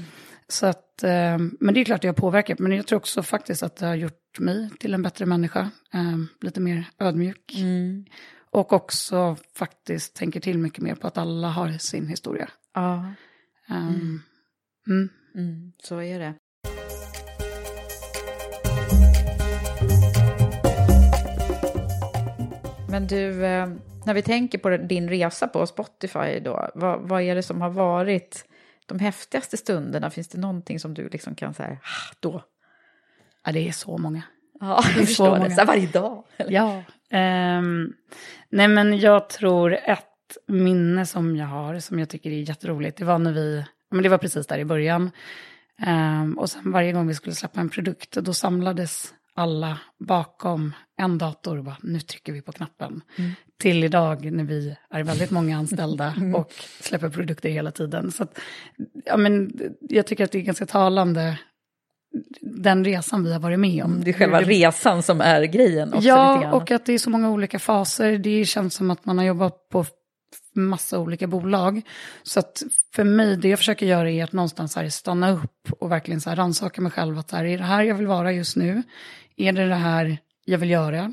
Så att, eh, men det är klart att jag har påverkat, men jag tror också faktiskt att det har gjort mig till en bättre människa. Eh, lite mer ödmjuk. Mm. Och också faktiskt tänker till mycket mer på att alla har sin historia. Ja. Um, mm. Mm, så är det. Men du, eh, när vi tänker på din resa på Spotify då, vad, vad är det som har varit de häftigaste stunderna? Finns det någonting som du liksom kan säga, ah, då? Ja, det är så många. Ja, jag förstår det. Så varje dag. Eller? Ja. Um, nej, men jag tror ett minne som jag har, som jag tycker är jätteroligt, det var när vi, men det var precis där i början. Um, och sen varje gång vi skulle släppa en produkt, då samlades alla bakom en dator och bara, nu trycker vi på knappen. Mm. Till idag när vi är väldigt många anställda mm. och släpper produkter hela tiden. Så att, ja, men, jag tycker att det är ganska talande den resan vi har varit med om. Det är själva resan som är grejen. Också ja, och att det är så många olika faser. Det känns som att man har jobbat på massa olika bolag. Så att för mig, det jag försöker göra är att någonstans här stanna upp och verkligen så här rannsaka mig själv. Att här, är det här jag vill vara just nu? Är det det här jag vill göra?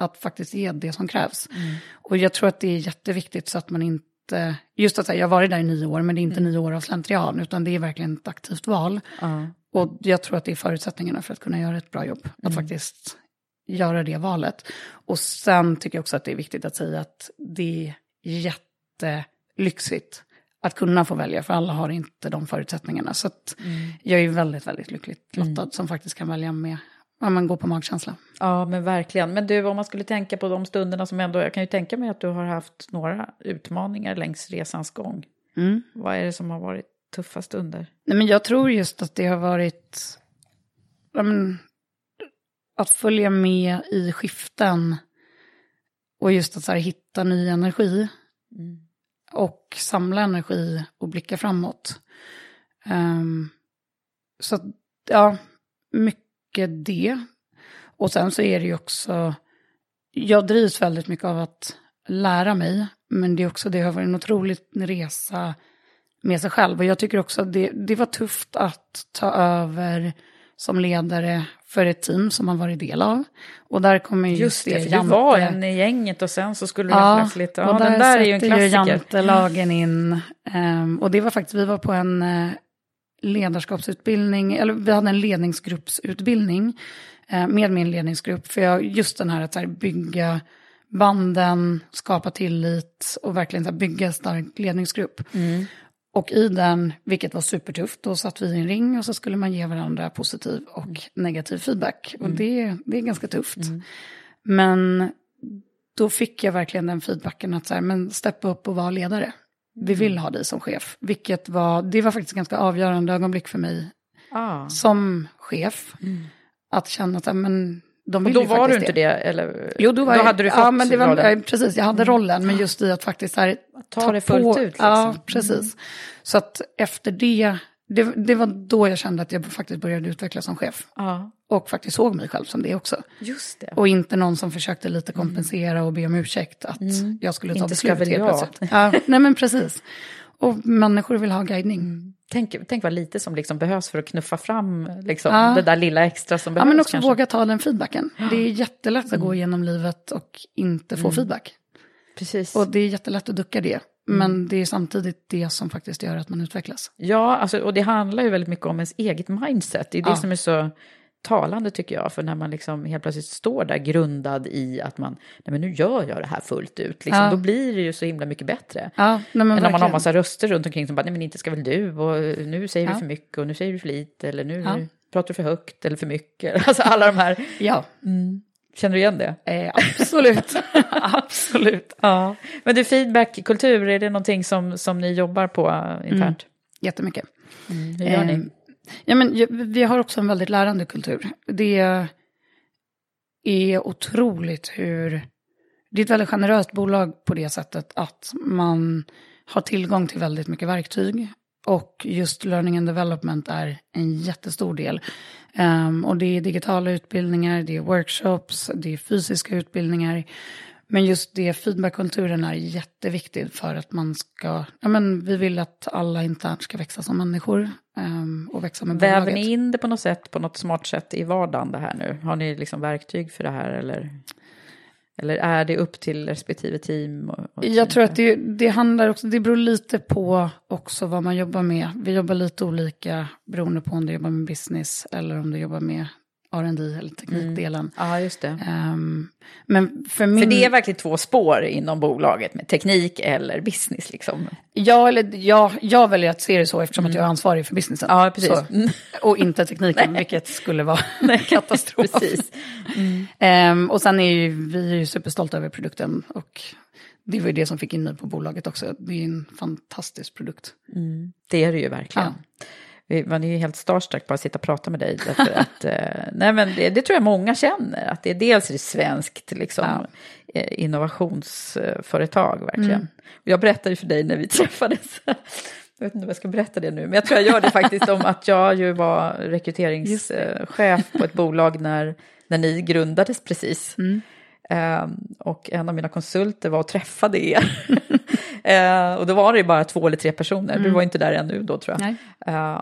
att faktiskt ge det som krävs. Och jag tror att det är jätteviktigt så att man inte, just att säga, jag har varit där i nio år, men det är inte nio år av slentrian, utan det är verkligen ett aktivt val. Och jag tror att det är förutsättningarna för att kunna göra ett bra jobb, att faktiskt göra det valet. Och sen tycker jag också att det är viktigt att säga att det är jättelyxigt att kunna få välja, för alla har inte de förutsättningarna. Så att jag är väldigt, väldigt lyckligt lottad som faktiskt kan välja med, ja men gå på magkänsla. Ja, men verkligen. Men du, om man skulle tänka på de stunderna som ändå... Jag kan ju tänka mig att du har haft några utmaningar längs resans gång. Mm. Vad är det som har varit tuffa stunder? Nej, men jag tror just att det har varit ja, men, att följa med i skiften och just att så här, hitta ny energi och samla energi och blicka framåt. Ehm, så ja, mycket det. Och sen så är det ju också, jag drivs väldigt mycket av att lära mig, men det är också, det har varit en otrolig resa med sig själv. Och jag tycker också att det, det var tufft att ta över som ledare för ett team som man varit del av. Och där kommer ju Just det, du Jante- var en i gänget och sen så skulle du helt plötsligt... Ja, och den där är ju en klassiker. jantelagen in. Ehm, och det var faktiskt, vi var på en eh, ledarskapsutbildning, eller vi hade en ledningsgruppsutbildning eh, med min ledningsgrupp. För jag, just den här att här, bygga banden, skapa tillit och verkligen så bygga en stark ledningsgrupp. Och i den, vilket var supertufft, då satt vi i en ring och så skulle man ge varandra positiv och negativ feedback. Och det, det är ganska tufft. Men då fick jag verkligen den feedbacken att så här, men steppa upp och vara ledare. Vi vill ha dig som chef. Vilket var, det var faktiskt ett ganska avgörande ögonblick för mig Ah. som chef. Att känna att, men de Och vill då ju var du faktiskt inte det? Eller? Jo, då, var då jag, hade du fått ja, men det var, rollen? Precis, jag hade rollen, men just i att faktiskt här, Ta det fullt ut, liksom. Ja, precis. Så att efter det, det, det var då jag kände att jag faktiskt började utvecklas som chef. Ja, Och faktiskt såg mig själv som det också. just det. Och inte någon som försökte lite kompensera och be om ursäkt att jag skulle ta Mm. Inte beslut helt jag. plötsligt. Ja, nej men precis. Och människor vill ha guidning. Tänk, tänk vad lite som liksom behövs för att knuffa fram liksom, Ja. det där lilla extra som Ja, behövs. men också kanske. våga ta den feedbacken. Det är jättelätt att Mm. gå igenom livet och inte få feedback. Precis. Och det är jättelätt att ducka det. Men det är samtidigt det som faktiskt gör att man utvecklas. Ja, alltså, och det handlar ju väldigt mycket om ens eget mindset. Det är det Ja. som är så talande tycker jag. För när man liksom helt plötsligt står där grundad i att man, nej men nu gör jag det här fullt ut. Liksom, Ja. Då blir det ju så himla mycket bättre. Ja, nej men Än när man har verkligen. massa röster runt omkring som bara, nej men inte ska väl du, och nu säger Ja. du för mycket och nu säger du för lite, eller nu Ja. pratar du för högt eller för mycket? Alltså alla de här. Ja. Mm. Känner du igen det? Eh, absolut. absolut. Ja. Men du, feedbackkultur, är det någonting som, som ni jobbar på internt? Mm. Jättemycket. Mm. Hur gör eh, ni? Ja, men, vi har också en väldigt lärande kultur. Det är otroligt hur... Det är ett väldigt generöst bolag på det sättet att man har tillgång till väldigt mycket verktyg. Och just learning and development är en jättestor del. Um, och det är digitala utbildningar, det är workshops, det är fysiska utbildningar. Men just det, feedbackkulturen är jätteviktig för att man ska, ja men vi vill att alla internt ska växa som människor um, och växa med Väver bolaget. ni in det på något sätt, på något smart sätt i vardagen det här nu? Har ni liksom verktyg för det här eller? Eller är det upp till respektive team? Och, och jag tror att det, det handlar också, det beror lite på också vad man jobbar med. Vi jobbar lite olika beroende på om du jobbar med business eller om du jobbar med R&D eller teknikdelen. Mm. Ja, just det. Um, men för, min... för det är verkligen två spår inom bolaget med teknik eller business liksom. Ja, eller ja, jag väljer att se det så eftersom mm. att jag är ansvarig för businessen. Ja, precis. Mm. och inte tekniken, vilket skulle vara katastrof. precis. Um, och sen är ju vi är ju superstolta över produkten och det var ju det som fick in mig på bolaget också. Det är en fantastisk produkt. Mm. Det är det ju verkligen. Ja. Man är ju helt starstruck bara att sitta och prata med dig. Därför att, eh, nej men det, det, tror jag många känner. Att det är dels är det svenskt liksom, ja. Eh, innovationsföretag verkligen. Mm. Jag berättade ju för dig när vi träffades. Jag vet inte om jag ska berätta det nu, men jag tror jag gör det faktiskt om att jag ju var rekryteringschef på ett bolag när, när ni grundades precis. Mm. Um, och en av mina konsulter var och träffade er. uh, och då var det ju bara två eller tre personer, mm. du var inte där ännu då tror jag. Uh,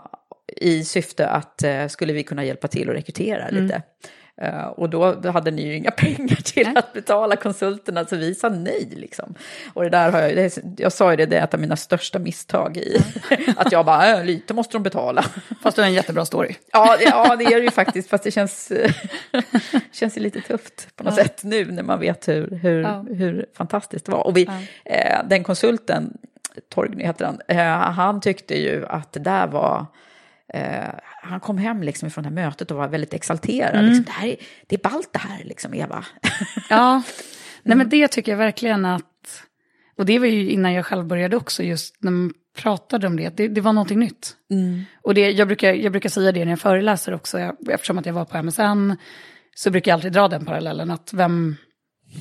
I syfte att uh, skulle vi kunna hjälpa till att rekrytera mm. lite. Uh, och då hade ni ju inga pengar till nej. att betala konsulterna så vi sa nej liksom. Och det där har jag, det, jag sa ju det, det är ett av mina största misstag i att jag bara, äh, lite måste de betala. Fast det är en jättebra story. ja, ja, det är det ju faktiskt, fast det känns, känns ju lite tufft på något ja. sätt nu när man vet hur, hur, ja. hur fantastiskt det var. Och vi, eh, den konsulten, Torgny heter han, eh, han tyckte ju att det där var Uh, han kom hem liksom från det här mötet och var väldigt exalterad. Mm. Liksom, det, här är, det är ballt det här, liksom, Eva. ja, nej men det tycker jag verkligen att, och det var ju innan jag själv började också, just när man pratade om det, det, det var någonting nytt. Mm. Och det, jag, brukar, jag brukar säga det när jag föreläser också, jag, eftersom att jag var på MSN, så brukar jag alltid dra den parallellen, att vem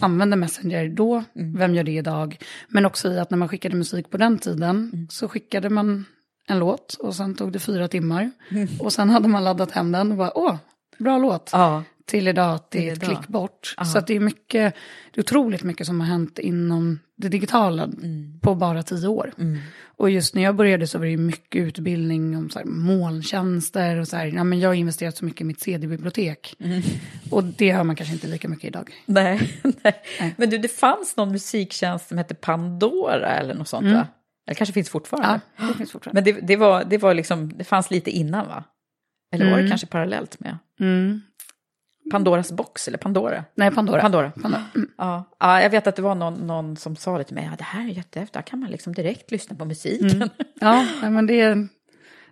använde Messenger då, mm. vem gör det idag? Men också i att när man skickade musik på den tiden, mm. så skickade man en låt och sen tog det fyra timmar. Mm. Och sen hade man laddat hem den och bara, åh, bra låt. Ja. Till idag att det är ett klick bort. Ja. Så det är mycket, det är otroligt mycket som har hänt inom det digitala mm. på bara tio år. Mm. Och just när jag började så var det mycket utbildning om så här, molntjänster och så här, ja, men jag har investerat så mycket i mitt CD-bibliotek. Mm. Och det hör man kanske inte lika mycket idag. Nej, nej. nej. Men du, det fanns någon musiktjänst som hette Pandora eller något sånt mm. va? Det kanske finns fortfarande. Ja, det finns fortfarande. Men det, det, var, det var liksom, det fanns lite innan va? Eller mm. var det mm. kanske parallellt med? Mm. Pandoras box eller Pandora? Nej, Pandora. Pandora. Pandora. Mm. Ja. ja, jag vet att det var någon, någon som sa det till mig, ja det här är jättehäftigt, där kan man liksom direkt lyssna på musiken. Mm. Ja, men det,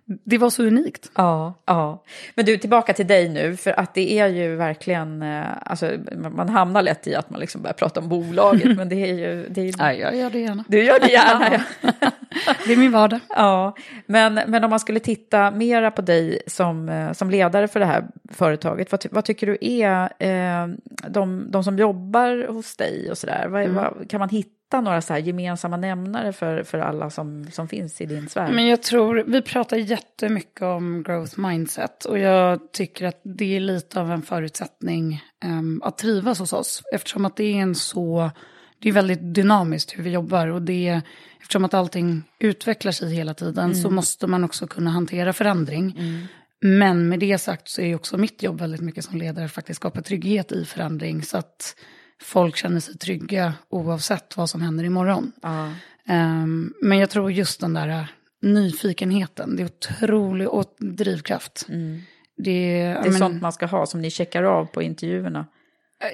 det var så unikt. Ja, ja. Men du, tillbaka till dig nu, för att det är ju verkligen, eh, alltså man hamnar lätt i att man liksom börjar prata om bolaget, men det är ju... Det är, ja, jag gör det gärna. Du gör det gärna, ja. det är min vardag. Ja, men, men om man skulle titta mera på dig som, eh, som ledare för det här företaget, vad, vad tycker du är eh, de, de som jobbar hos dig och sådär, vad, mm. vad, kan man hitta hitta några så gemensamma nämnare för, för alla som, som finns i din sfär? Men jag tror, vi pratar jättemycket om growth mindset och jag tycker att det är lite av en förutsättning um, att trivas hos oss eftersom att det är en så, det är väldigt dynamiskt hur vi jobbar och det eftersom att allting utvecklar sig hela tiden mm. så måste man också kunna hantera förändring. Mm. Men med det sagt så är också mitt jobb väldigt mycket som ledare att faktiskt skapa trygghet i förändring. Så att folk känner sig trygga oavsett vad som händer imorgon. Ja. Um, men jag tror just den där nyfikenheten, det är otrolig och drivkraft. Mm. Det, det är men, sånt man ska ha som ni checkar av på intervjuerna.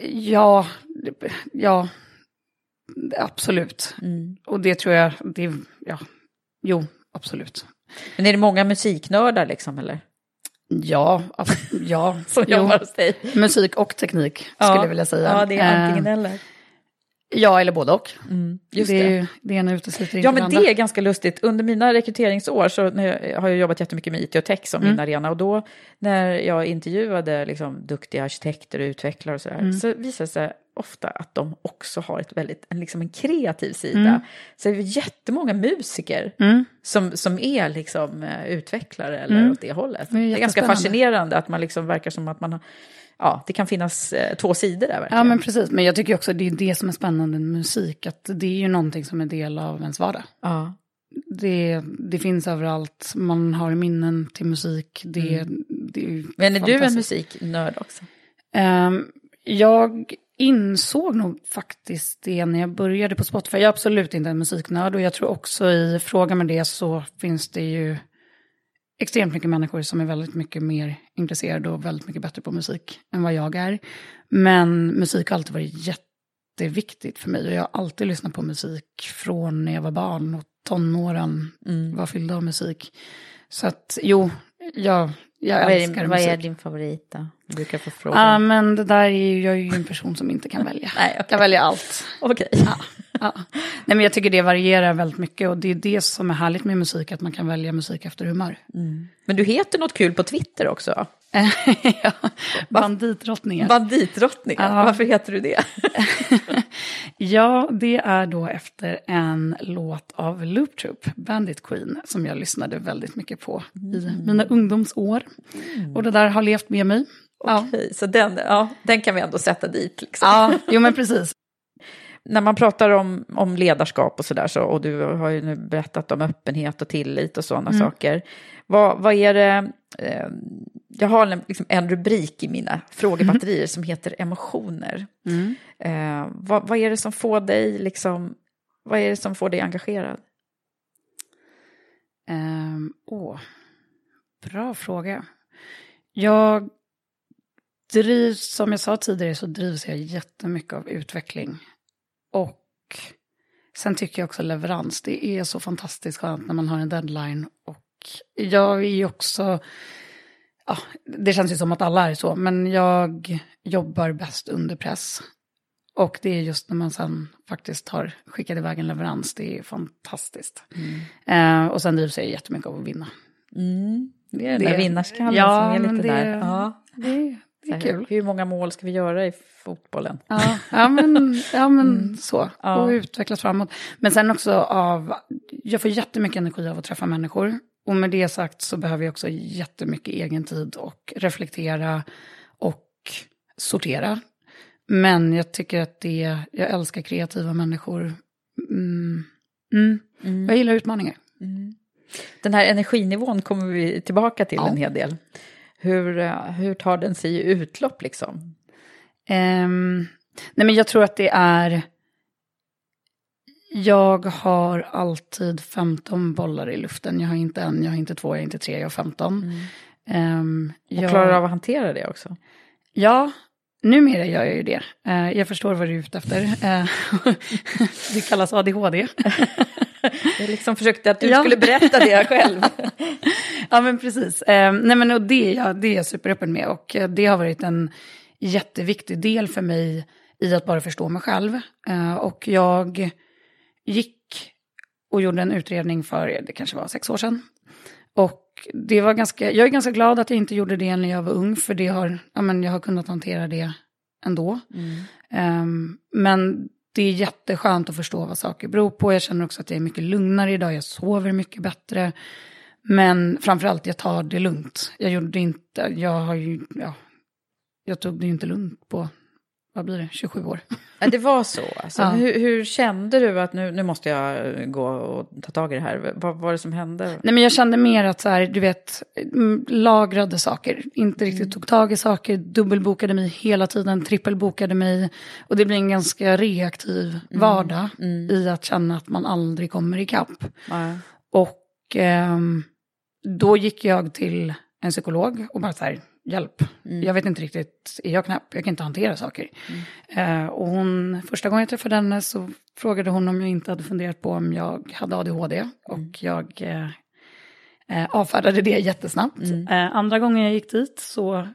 Ja, ja absolut. Mm. Och det tror jag, det, ja, jo, absolut. Men är det många musiknördar liksom eller? Ja, alltså, ja. Som jo. jobbar hos dig. Musik och teknik skulle Ja. jag vilja säga. Ja, det är antingen Eh, eller. Ja, eller både och. Just det, är det. ju- det ena utesluter inte Ja, men det är ganska lustigt. Under mina rekryteringsår så har jag jobbat jättemycket med IT och tech som Mm. min arena. Och då när jag intervjuade liksom, duktiga arkitekter och utvecklare och sådär, Mm. så visade det sig ofta att de också har ett väldigt, en, liksom en kreativ sida. Mm. Så det är jättemånga musiker Mm. som, som är liksom eh, utvecklare eller Mm. åt det hållet. Det är Det är, ganska fascinerande att man liksom verkar som att man har, ja, det kan finnas eh, två sidor där verkligen. Ja, men precis. Men jag tycker också att det är det som är spännande med musik. Att det är ju någonting som är del av ens vardag. ja. Det, det finns överallt. Man har minnen till musik. Det, det är Mm. Men är du en musiknörd också? Ehm, jag insåg nog faktiskt det när jag började på Spotify. Jag är absolut inte en musiknörd och jag tror också i fråga med det så finns det ju extremt mycket människor som är väldigt mycket mer intresserade och väldigt mycket bättre på musik än vad jag är. Men musik har alltid varit jätteviktigt för mig och jag har alltid lyssnat på musik från när jag var barn och tonåren var fyllda av musik. Så att jo, jag, jag Vad är, din, vad musik. är din favorit då? Du brukar få fråga. Ja, men det där är ju, jag är ju en person som inte kan välja. Nej, Jag kan välja allt. Okej. Ja. Nej, men jag tycker det varierar väldigt mycket och det är det som är härligt med musik, att man kan välja musik efter humör. Men du heter något kul på Twitter också. ja. Banditdrottningen. Banditdrottningen. Ja. Varför heter du det? ja, det är då efter en låt av Loop Troop, Bandit Queen, som jag lyssnade väldigt mycket på i mina ungdomsår. Och det där har levt med mig. Ja. Okej, så den, ja, den kan vi ändå sätta dit. Liksom. ja, jo men precis. När man pratar om, om ledarskap och sådär, så, och du har ju nu berättat om öppenhet och tillit och sådana saker. Vad, vad är det, eh, jag har en, liksom en rubrik i mina frågebatterier som heter emotioner. Eh, vad, vad är det som får dig, liksom, vad är det som får dig engagerad? Ehm, åh, bra fråga. Jag drivs, som jag sa tidigare, så drivs jag jättemycket av utveckling. Och sen tycker jag också leverans. Det är så fantastiskt skönt när man har en deadline. Och jag är ju också, ja, det känns ju som att alla är så, men jag jobbar bäst under press. Och det är just när man sen faktiskt har skickat iväg en leverans, det är fantastiskt. Eh, och sen drivs jag jättemycket av att vinna. Det är den Det- där vinnarskallen ja, som är lite det- där. Ja. Det, det Så är här, kul. Hur många mål ska vi göra i fotbollen? Ja, ja men, ja, men så. Mm. Ja. Och utvecklas framåt. Men sen också av, jag får jättemycket energi av att träffa människor. Och med det sagt så behöver jag också jättemycket egen tid och reflektera och sortera. Men jag tycker att det, jag älskar kreativa människor. Mm. Mm. Jag gillar utmaningar. Den här energinivån kommer vi tillbaka till Ja. en hel del. Hur, eh, hur tar den sig i utlopp liksom? Ehm, nej men jag tror att det är... Jag har alltid 15 bollar i luften. Jag har inte en, jag har inte två, jag har inte tre, jag har 15. Ehm, Och jag, klarar av att hantera det också? Ja, numera gör jag ju det. Eh, jag förstår vad du är ute efter. Eh, det kallas ADHD. Jag liksom försökte att du Ja. skulle berätta det själv. ja, men precis. Eh, nej, men och det, är jag, det är jag superöppen med. Och det har varit en jätteviktig del för mig i att bara förstå mig själv. Och jag gick och gjorde en utredning för, det kanske var sex år sedan. Och det var ganska, jag är ganska glad att jag inte gjorde det när jag var ung, för det har, ja, men jag har kunnat hantera det ändå. Ehm, men det är jätteskönt att förstå vad saker beror på. Jag känner också att jag är mycket lugnare idag, jag sover mycket bättre. Men framförallt, jag tar det lugnt. Jag gjorde inte, jag har ju, ja, jag tog det inte lugnt på, vad blir det, 27 år. Ja, det var så. Alltså. Ja. Hur, hur kände du att nu, nu måste jag gå och ta tag i det här? Vad var det som hände? Nej men jag kände mer att så här, du vet, mm, lagrade saker, inte riktigt tog tag i saker, dubbelbokade mig hela tiden, trippelbokade mig. Och det blir en ganska reaktiv vardag i att känna att man aldrig kommer ikapp. Ja. Och ehm, då gick jag till en psykolog och bara så här, hjälp. Jag vet inte riktigt, är jag knäpp? Jag kan inte hantera saker. Eh, och hon, första gången jag träffade henne så frågade hon om jag inte hade funderat på om jag hade ADHD. Och jag, eh, Eh, avfärdade det jättesnabbt. Mm. Eh, andra gången jag gick dit så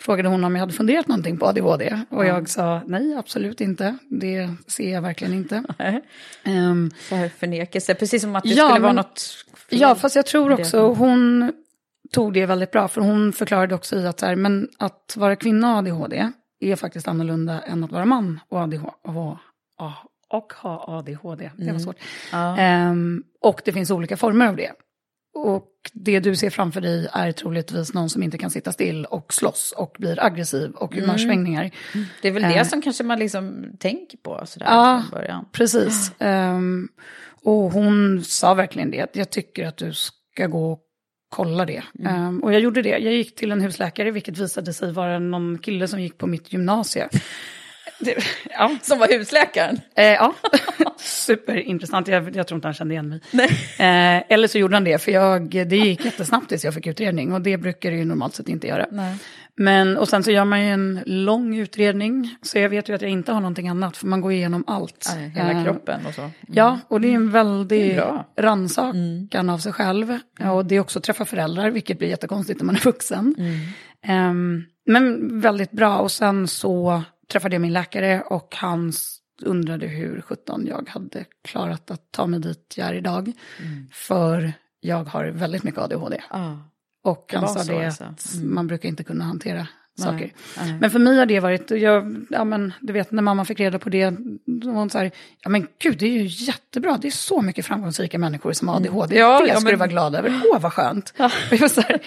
frågade hon om jag hade funderat någonting på ADHD. Och jag sa nej, absolut inte. Det ser jag verkligen inte. Ehm, Så här förnekelse, precis som att det Ja, skulle vara men- något fel. Ja, fast jag tror också hon tog det väldigt bra. För hon förklarade också i att, så här, men att vara kvinna och ADHD är faktiskt annorlunda än att vara man och ADHD. Och, och ha ADHD, det var svårt. Ehm, och det finns olika former av det. Och det du ser framför dig är troligtvis någon som inte kan sitta still och slåss och blir aggressiv och humörsvängningar. Det är väl det som kanske man liksom tänker på sådär Ja. från början. Precis. Ehm, och hon sa verkligen det, att jag tycker att du ska gå och kolla det. Ehm, och jag gjorde det. Jag gick till en husläkare, vilket visade sig vara någon kille som gick på mitt gymnasie. Det, ja, Som var husläkaren? eh, ja. superintressant. Jag, jag tror inte han kände igen mig. Eh, eller så gjorde han det, för jag, det gick jättesnabbt tills jag fick utredning. Och det brukar det ju normalt sett inte göra. Men, och sen så gör man ju en lång utredning. Så jag vet ju att jag inte har någonting annat, för man går igenom allt. Nej, hela Eh, kroppen och så. Ja, och det är en väldig rannsakan av sig själv. Och det är också att träffa föräldrar, vilket blir jättekonstigt när man är vuxen. Ehm, men väldigt bra. Och sen så träffade jag min läkare och han undrade hur 17 jag hade klarat att ta mig dit jag är idag. För jag har väldigt mycket ADHD. Ja. Och han sa det att man brukar inte kunna hantera saker. nej. Men för mig har det varit, jag, ja men du vet när mamma fick reda på det, då var hon så här, ja men gud det är ju jättebra, det är så mycket framgångsrika människor som har ADHD, Mm. Ja, det ja, ska men- vara glad över, åh vad skönt. Så här,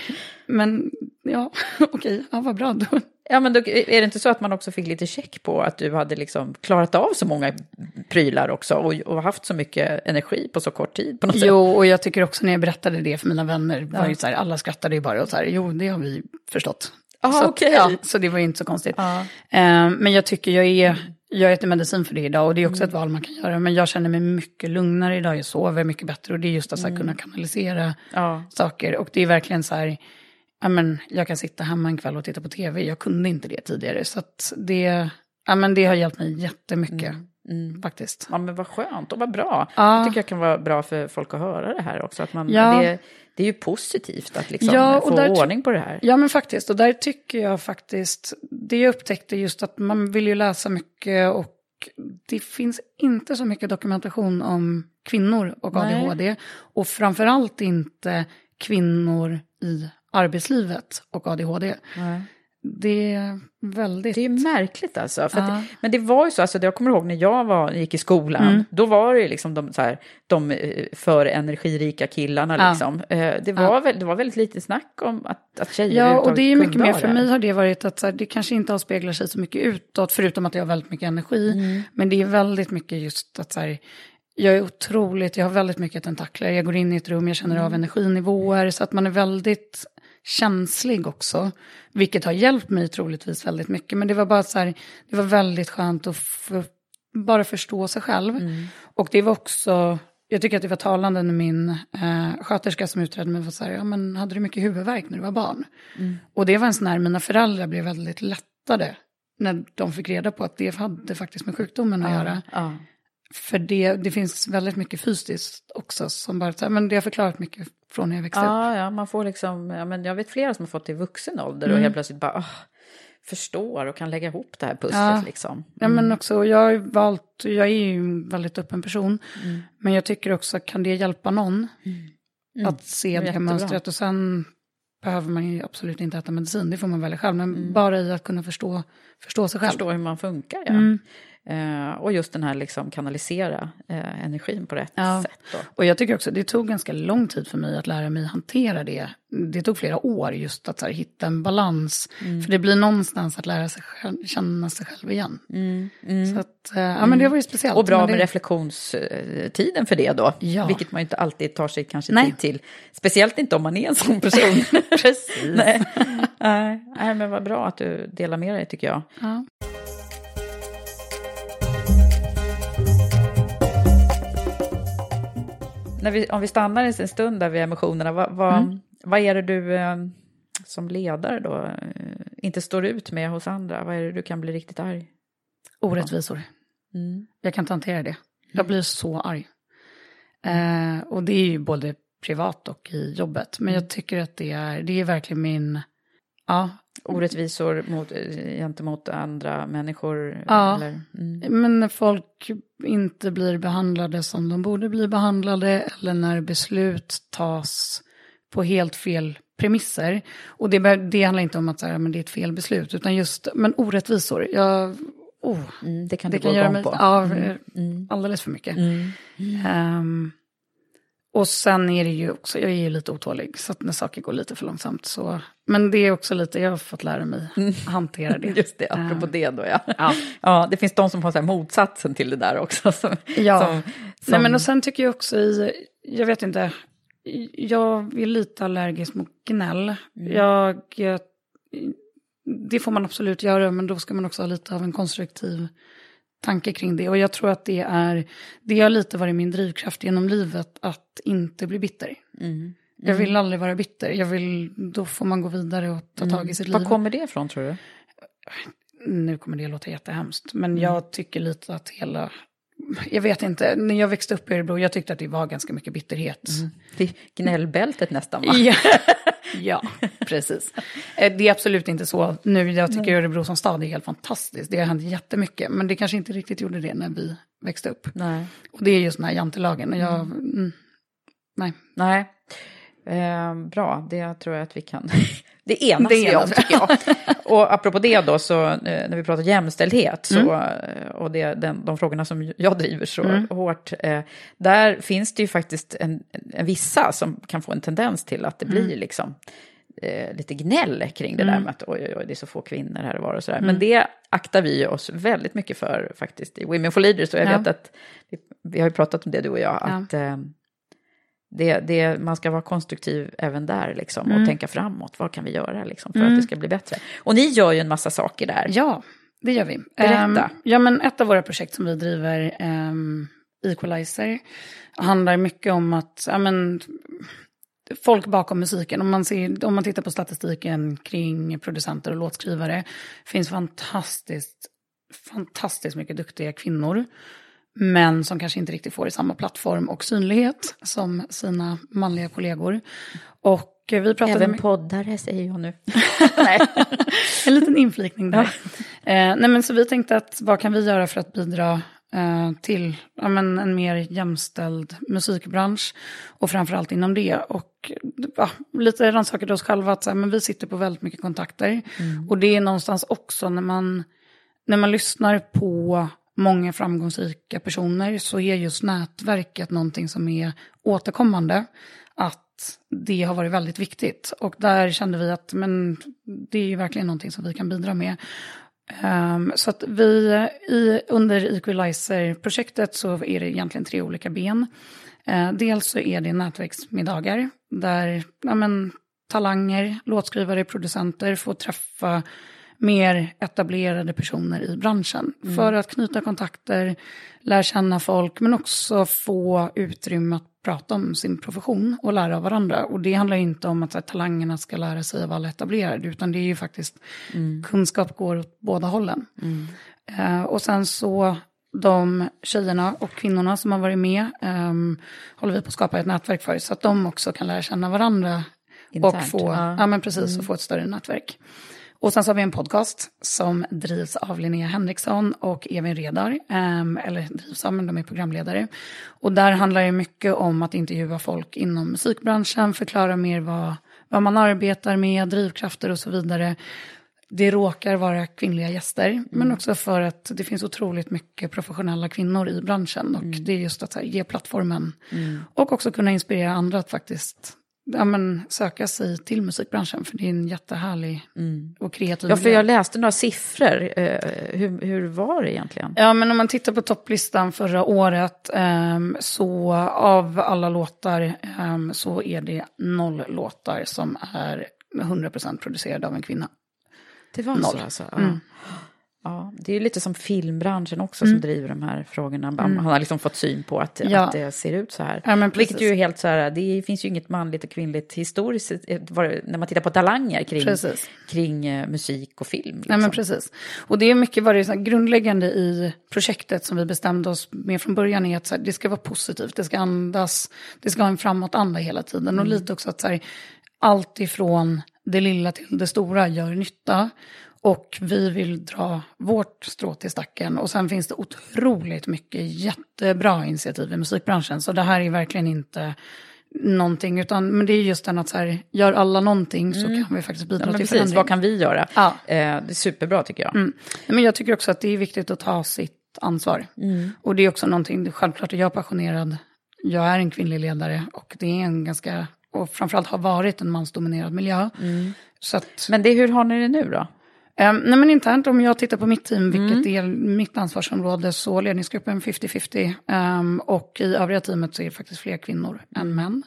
men ja, okej, ja vad bra då. Ja, men då, är det inte så att man också fick lite check på att du hade liksom klarat av så många prylar också och, och haft så mycket energi på så kort tid på något sätt? Jo, och jag tycker också när jag berättade det för mina vänner, var ju så här, alla skrattade ju bara och så här, jo det har vi förstått. Ah, så, okej. ja, så det var ju inte så konstigt. Ja. Eh, men jag tycker jag är, jag äter medicin för det idag och det är också ett val man kan göra. Men jag känner mig mycket lugnare idag, jag sover mycket bättre och det är just att så här, kunna kanalisera Ja. saker. Och det är verkligen så här, ja men jag kan sitta hemma en kväll och titta på tv, jag kunde inte det tidigare. Så det, ja men det har hjälpt mig jättemycket faktiskt. Ja, men vad skönt och vad bra. Ja. Jag tycker jag kan vara bra för folk att höra det här också. Att man, Ja. det, det är ju positivt att liksom Ja, få ordning på det här. Ja men faktiskt, och där tycker jag faktiskt, det jag upptäckte just att man vill ju läsa mycket och det finns inte så mycket dokumentation om kvinnor och Nej. ADHD. Och framförallt inte kvinnor i arbetslivet och ADHD. Det är väldigt... Det är märkligt alltså. För Ja. det, men det var ju så, alltså, jag kommer ihåg när jag var, gick i skolan, Mm. då var det liksom de, så här, de eh, för energirika killarna. Ja. Liksom. Eh, Det, var väl, det var väldigt lite snack om att, att tjejer Ja, och det är mycket mer, för mig har det varit att så här, det kanske inte avspeglar sig så mycket utåt, förutom att jag har väldigt mycket energi. Mm. Men det är väldigt mycket just att så här, jag är otroligt, jag har väldigt mycket tentakler, jag går in i ett rum, jag känner Mm. av energinivåer, så att man är väldigt känslig också. Vilket har hjälpt mig troligtvis väldigt mycket, men det var bara så här, det var väldigt skönt att f- bara förstå sig själv. Mm. Och det var också, jag tycker att det var talande när min eh, sköterska som utredde mig var så här, ja men hade du mycket huvudvärk när du var barn? Och det var en sån här, mina föräldrar blev väldigt lättade när de fick reda på att det hade faktiskt med sjukdomen att göra. Ja. För det, det finns väldigt mycket fysiskt också som bara, men det har förklarat mycket från när jag växte upp. Ja, ja, man får liksom, ja, men jag vet flera som har fått det i vuxen ålder Mm. och helt plötsligt bara åh, förstår och kan lägga ihop det här pusslet Ja. liksom. Ja, men också, jag har valt, jag är ju en väldigt öppen person, men jag tycker också, kan det hjälpa någon att se Det det här mönstret och sen behöver man ju absolut inte äta medicin, det får man välja själv, men bara i att kunna förstå, förstå sig själv. Förstå hur man funkar, ja. Mm. Eh, och just den här liksom kanalisera eh, energin på rätt Ja. sätt. Då. Och jag tycker också, det tog ganska lång tid för mig att lära mig hantera det. Det tog flera år just att här, hitta en balans. Mm. För det blir någonstans att lära sig själv, känna sig själv igen. Så att, eh, ja men det var ju speciellt. Mm. Och bra men med det, reflektionstiden för det då. Ja. Vilket man ju inte alltid tar sig kanske Nej. tid till. Speciellt inte om man är en sån person. Precis. Nej. Nej, men vad bra att du delar med dig tycker jag. Ja. När vi, om vi stannar en stund där vid emotionerna, vad, vad, Mm. vad är det du eh, som ledare då eh, inte står ut med hos andra? Vad är det du kan bli riktigt arg? Orättvisor. Mm. Jag kan inte hantera det. Jag blir så arg. Eh, och det är ju både privat och i jobbet. Men jag tycker att det är, det är verkligen min, ja. Orättvisor mot, eh, gentemot andra människor? Ja, Eller? Mm. men när folk inte blir behandlade som de borde bli behandlade eller när beslut tas på helt fel premisser. Och det, det handlar inte om att så här, men det är ett fel beslut, utan just men orättvisor. Jag, oh, Mm, det kan det du kan gå göra igång mig på. ja, Mm, mm, alldeles för mycket. mm. Och sen är det ju också, jag är ju lite otålig, så att när saker går lite för långsamt så... Men det är också lite, jag har fått lära mig hantera det. Just det, apropå Ehm, det då ja. Ja. ja. Det finns de som har så motsatsen till det där också. Som, Ja. som, som, Nej men och sen tycker jag också i, jag vet inte, jag är lite allergisk mot gnäll. Jag, eh, det får man absolut göra, men då ska man också ha lite av en konstruktiv tanke kring det. Och jag tror att det är, det har lite varit min drivkraft genom livet, att inte bli bitter. Mm. Jag vill aldrig vara bitter, jag vill, då får man gå vidare och ta tag i sitt liv. Var kommer det ifrån tror du? Nu kommer det låta jättehemskt, men jag tycker lite att hela... Jag vet inte, när jag växte upp i Örebro, jag tyckte att det var ganska mycket bitterhet. Det är gnällbältet nästan va? Ja. ja, precis. Eh, Det är absolut inte så nu. Jag tycker Örebro som stad är helt fantastiskt. Det har hänt jättemycket, men det kanske inte riktigt gjorde det när vi växte upp. Nej. Och det är just den här jantelagen. Jag, mm, nej. Nej. Eh, bra, det tror jag att vi kan... Det enas Det om, tycker jag. Och apropå det då, så eh, när vi pratar jämställdhet så, eh, och det, den, de frågorna som jag driver så hårt, eh, där finns det ju faktiskt en, en vissa som kan få en tendens till att det blir liksom eh, lite gnäll kring det där med att oj, oj, oj, det är så få kvinnor här och var och sådär. Men det aktar vi oss väldigt mycket för faktiskt i Women for Leaders. Och jag Ja. vet att, vi, vi har ju pratat om det du och jag, Ja. att eh, det, det, man ska vara konstruktiv även där liksom, och tänka framåt. Vad kan vi göra liksom, för att det ska bli bättre? Och ni gör ju en massa saker där. Ja, det gör vi. Berätta. Ehm, ja, men ett av våra projekt som vi driver, um, Equalizer, handlar mycket om att, ja men, folk bakom musiken, om man, ser, om man tittar på statistiken kring producenter och låtskrivare, finns fantastiskt, fantastiskt mycket duktiga kvinnor. Men som kanske inte riktigt får i samma plattform och synlighet som sina manliga kollegor. Och vi pratade Även poddare säger jag nu. Nej. en liten inflikning där. Eh, nej, men så vi tänkte att vad kan vi göra för att bidra eh, till ja, men en mer jämställd musikbransch och framförallt inom det. Och ja, lite rannsakade oss själva att så här, men vi sitter på väldigt mycket kontakter. Och det är någonstans också när man, när man lyssnar på många framgångsrika personer så är just nätverket någonting som är återkommande. Att det har varit väldigt viktigt. Och där kände vi att men, det är ju verkligen någonting som vi kan bidra med. Um, så att vi i, under Equalizer-projektet så är det egentligen tre olika ben. Uh, dels så är det nätverksmiddagar där ja, men, talanger, låtskrivare, producenter får träffa mer etablerade personer i branschen. För att knyta kontakter, lära känna folk, men också få utrymme att prata om sin profession och lära av varandra. Och det handlar inte om att här, talangerna ska lära sig av alla etablerade, utan det är ju faktiskt kunskap går åt båda hållen. Eh, och sen så de tjejerna och kvinnorna som har varit med ehm, håller vi på att skapa ett nätverk för, så att de också kan lära känna varandra. och Internt, få, ja. ja. men precis, och få ett större nätverk. Och sen så har vi en podcast som drivs av Linnea Henriksson och Evin Redar. ehm, eller drivs av, men de är programledare. Och där handlar det mycket om att intervjua folk inom musikbranschen, förklara mer vad, vad man arbetar med, drivkrafter och så vidare. Det råkar vara kvinnliga gäster, men också för att det finns otroligt mycket professionella kvinnor i branschen. Och det är just att här, ge plattformen och också kunna inspirera andra att faktiskt ja, men, söka sig till musikbranschen. För det är en jättehärlig och kreativ Ja, för jag läste några siffror. Eh, hur, hur var det egentligen? Ja, men om man tittar på topplistan förra året ehm, så av alla låtar ehm, så är det noll låtar som är 100% producerade av en kvinna. Det var Noll. så alltså? Ja. Mm. Ja, det är lite som filmbranschen också som driver de här frågorna. Han har liksom fått syn på att, Ja. att det ser ut så här. Ja, Vilket ju är helt så här, det finns ju inget manligt och kvinnligt historiskt, eh, när man tittar på talanger kring, Precis. kring eh, musik och film. Liksom. Nej men precis. Och det är mycket vad det är grundläggande i projektet som vi bestämde oss med från början är att här, det ska vara positivt, det ska andas, det ska ha en framåtanda hela tiden. Och lite också att så här, allt ifrån det lilla till det stora gör nytta. Och vi vill dra vårt strå till stacken. Och sen finns det otroligt mycket jättebra initiativ i musikbranschen. Så det här är verkligen inte någonting, utan men det är just den att så här, gör alla någonting så kan vi faktiskt bidra Ja, till precis, förändring. vad kan vi göra? Ja. Eh, det är superbra tycker jag. Mm. Men jag tycker också att det är viktigt att ta sitt ansvar. Och det är också någonting, är självklart att jag är passionerad. Jag är en kvinnlig ledare och det är en ganska, och framförallt har varit en mansdominerad miljö. Så att, Men det, hur har ni det nu då? Ehm, nej men internt, om jag tittar på mitt team, vilket är mitt ansvarsområde, så ledningsgruppen 50-50. ehm, och i övriga teamet så är det faktiskt fler kvinnor än män.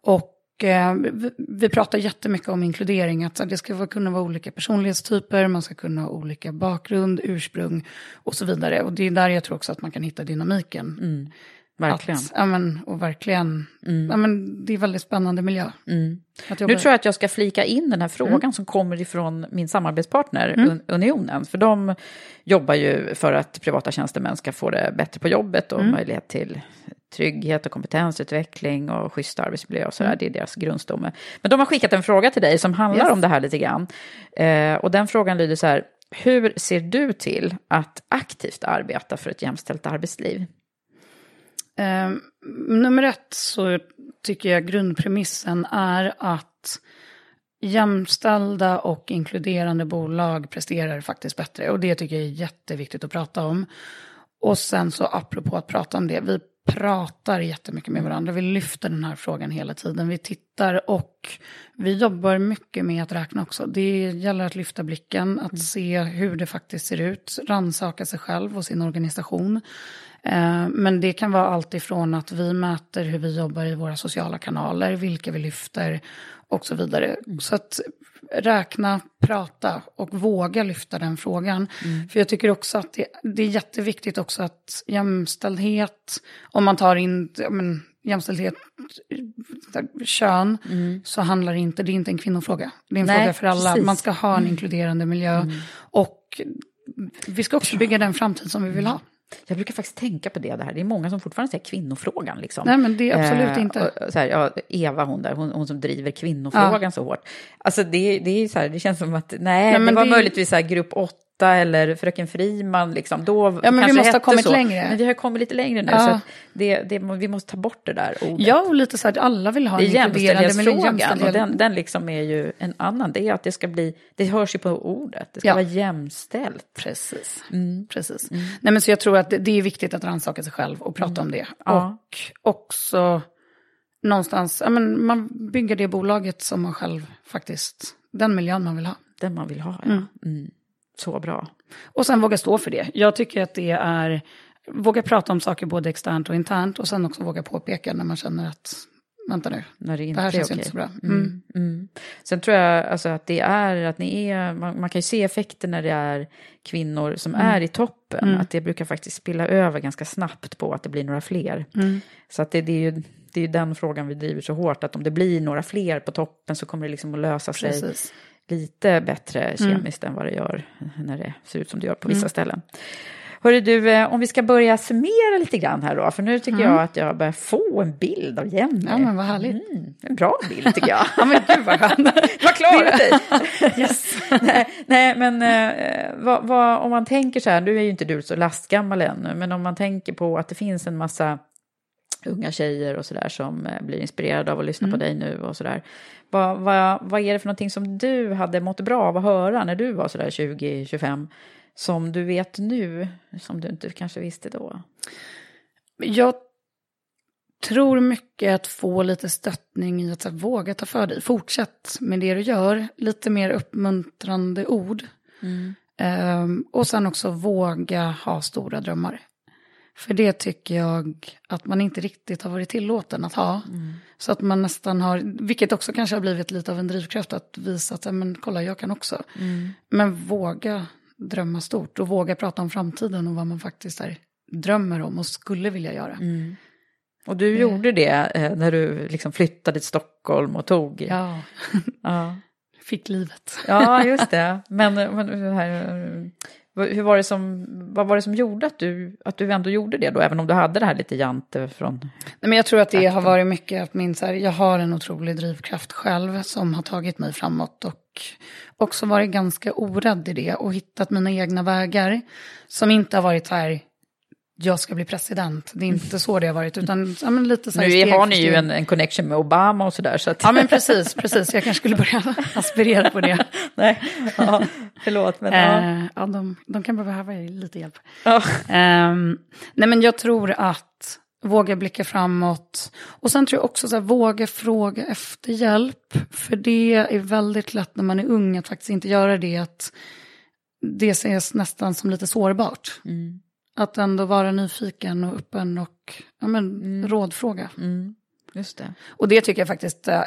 Och eh, vi, pratar jättemycket om inkludering, att det ska kunna vara olika personlighetstyper, man ska kunna ha olika bakgrund, ursprung och så vidare. Och det är där jag tror också att man kan hitta dynamiken. Verkligen. Att, ja, men, och verkligen, ja, men, det är väldigt spännande miljö. Jobba Nu tror jag att jag ska flika in den här frågan som kommer ifrån min samarbetspartner Un- Unionen. För de jobbar ju för att privata tjänstemän ska få det bättre på jobbet och möjlighet till trygghet och kompetensutveckling och schysst arbetsmiljö och sådär. Det är deras grundstomme. Men de har skickat en fråga till dig som handlar Yes. om det här lite grann. Eh, och den frågan lyder så här. Hur ser du till att aktivt arbeta för ett jämställt arbetsliv? Eh, nummer ett så tycker jag grundpremissen är att jämställda och inkluderande bolag presterar faktiskt bättre. Och det tycker jag är jätteviktigt att prata om. Och sen så apropå att prata om det, vi pratar jättemycket med varandra. Vi lyfter den här frågan hela tiden. Vi tittar och vi jobbar mycket med att räkna också. Det gäller att lyfta blicken, att se hur det faktiskt ser ut, rannsaka sig själv och sin organisation. Eh, Men det kan vara allt ifrån att vi mäter hur vi jobbar i våra sociala kanaler, vilka vi lyfter och så vidare. Så att räkna, prata och våga lyfta den frågan. För jag tycker också att det, det är jätteviktigt också att jämställdhet, om man tar in men, jämställdhet, kön, så handlar det inte, det är inte en kvinnofråga. Det är en Nej, fråga för alla. precis. Man ska ha en inkluderande miljö. Och vi ska också bygga den framtid som vi vill ha. Jag brukar faktiskt tänka på det, det här. Det är många som fortfarande säger kvinnofrågan. Liksom. Nej, men det är absolut Eh, inte. och Så här, ja, Eva, hon där, hon, hon som driver kvinnofrågan så hårt. Alltså det, det, är så här, det känns som att, nej, Nej, det men var det- möjligtvis så här, grupp åtta eller Fröken Friman, liksom. Då Ja, men vi måste ha kommit så. längre. Men vi har kommit lite längre nu, Ja. så att det, det, vi måste ta bort det där ordet. Ja, och lite så här, alla vill ha Det är en inkluderande miljö. jämställdhetsfrågan och jämställdhet. den, den liksom är ju en annan. Det är att det ska bli, det hörs ju på ordet, det ska Ja. vara jämställt. Precis. Mm. Precis. Nej, men så jag tror att det, det är viktigt att rannsaka sig själv och prata om det. Mm. Ja. Och också någonstans, ja, men man bygger det bolaget som man själv faktiskt, den miljön man vill ha. Den man vill ha, ja. Mm. Så bra. Och sen våga stå för det. Jag tycker att det är, våga prata om saker både externt och internt och sen också våga påpeka när man känner att, vänta nu, När det inte det här är känns okej. inte så bra. Mm. Mm. Mm. Sen tror jag alltså att det är att ni är, man, man kan ju se effekter när det är kvinnor som Mm. är i toppen, att det brukar faktiskt spilla över ganska snabbt på att det blir några fler. Mm. Så att det, det, är ju, det är ju den frågan vi driver så hårt, att om det blir några fler på toppen så kommer det liksom att lösa sig Precis. Lite bättre kemiskt än vad det gör när det ser ut som det gör på vissa ställen. Hörru du, eh, om vi ska börja summera lite grann här då, för nu tycker jag att jag börjar få en bild av Jenny. Ja, men vad härligt. Mm, en bra bild tycker jag. Ja, men gud vad skönt. Du har klarat dig. Yes. nej, nej, men eh, vad, vad, om man tänker så här, nu är ju inte du så lastgammal ännu, men om man tänker på att det finns en massa unga tjejer och sådär som eh, blir inspirerade av att lyssna på dig nu och sådär. Vad, vad, vad är det för någonting som du hade mått bra av att höra när du var sådär 20-25 som du vet nu, som du inte kanske visste då? Jag tror mycket att få lite stöttning i att här, våga ta för dig. Fortsätt med det du gör. Lite mer uppmuntrande ord. Ehm, och sen också våga ha stora drömmar. För det tycker jag att man inte riktigt har varit tillåten att ha. Så att man nästan har, vilket också kanske har blivit lite av en drivkraft att visa att, men kolla jag kan också. Men våga drömma stort och våga prata om framtiden och vad man faktiskt är, drömmer om och skulle vilja göra. Mm. Och du mm. gjorde det eh, när du liksom flyttade till Stockholm och tog... Ja. ja. Fick livet. ja, just det. Men, men här, hur var det som, vad var det som gjorde att du, att du ändå gjorde det då, även om du hade det här lite jante från... Nej, men jag tror att det har varit mycket att min, så här, jag har en otrolig drivkraft själv som har tagit mig framåt och också varit ganska orädd i det och hittat mina egna vägar som inte har varit här jag ska bli president. Det är inte så det har varit, utan ja, lite så Nu har ni ju en, en, connection med Obama och sådär. Så att... Ja, men precis, precis. Jag kanske skulle börja aspirera på det. Nej, ja, förlåt. Men, ja. Eh, ja, de, de kan behöva lite hjälp. Ja. Eh, nej, men jag tror att våga blicka framåt. Och sen tror jag också så här, våga fråga efter hjälp. För det är väldigt lätt när man är ung att faktiskt inte göra det. Att det ses nästan som lite sårbart. Mm. Att ändå vara nyfiken och öppen och ja, men, mm. rådfråga. Mm. Just det. Och det tycker jag faktiskt, äh,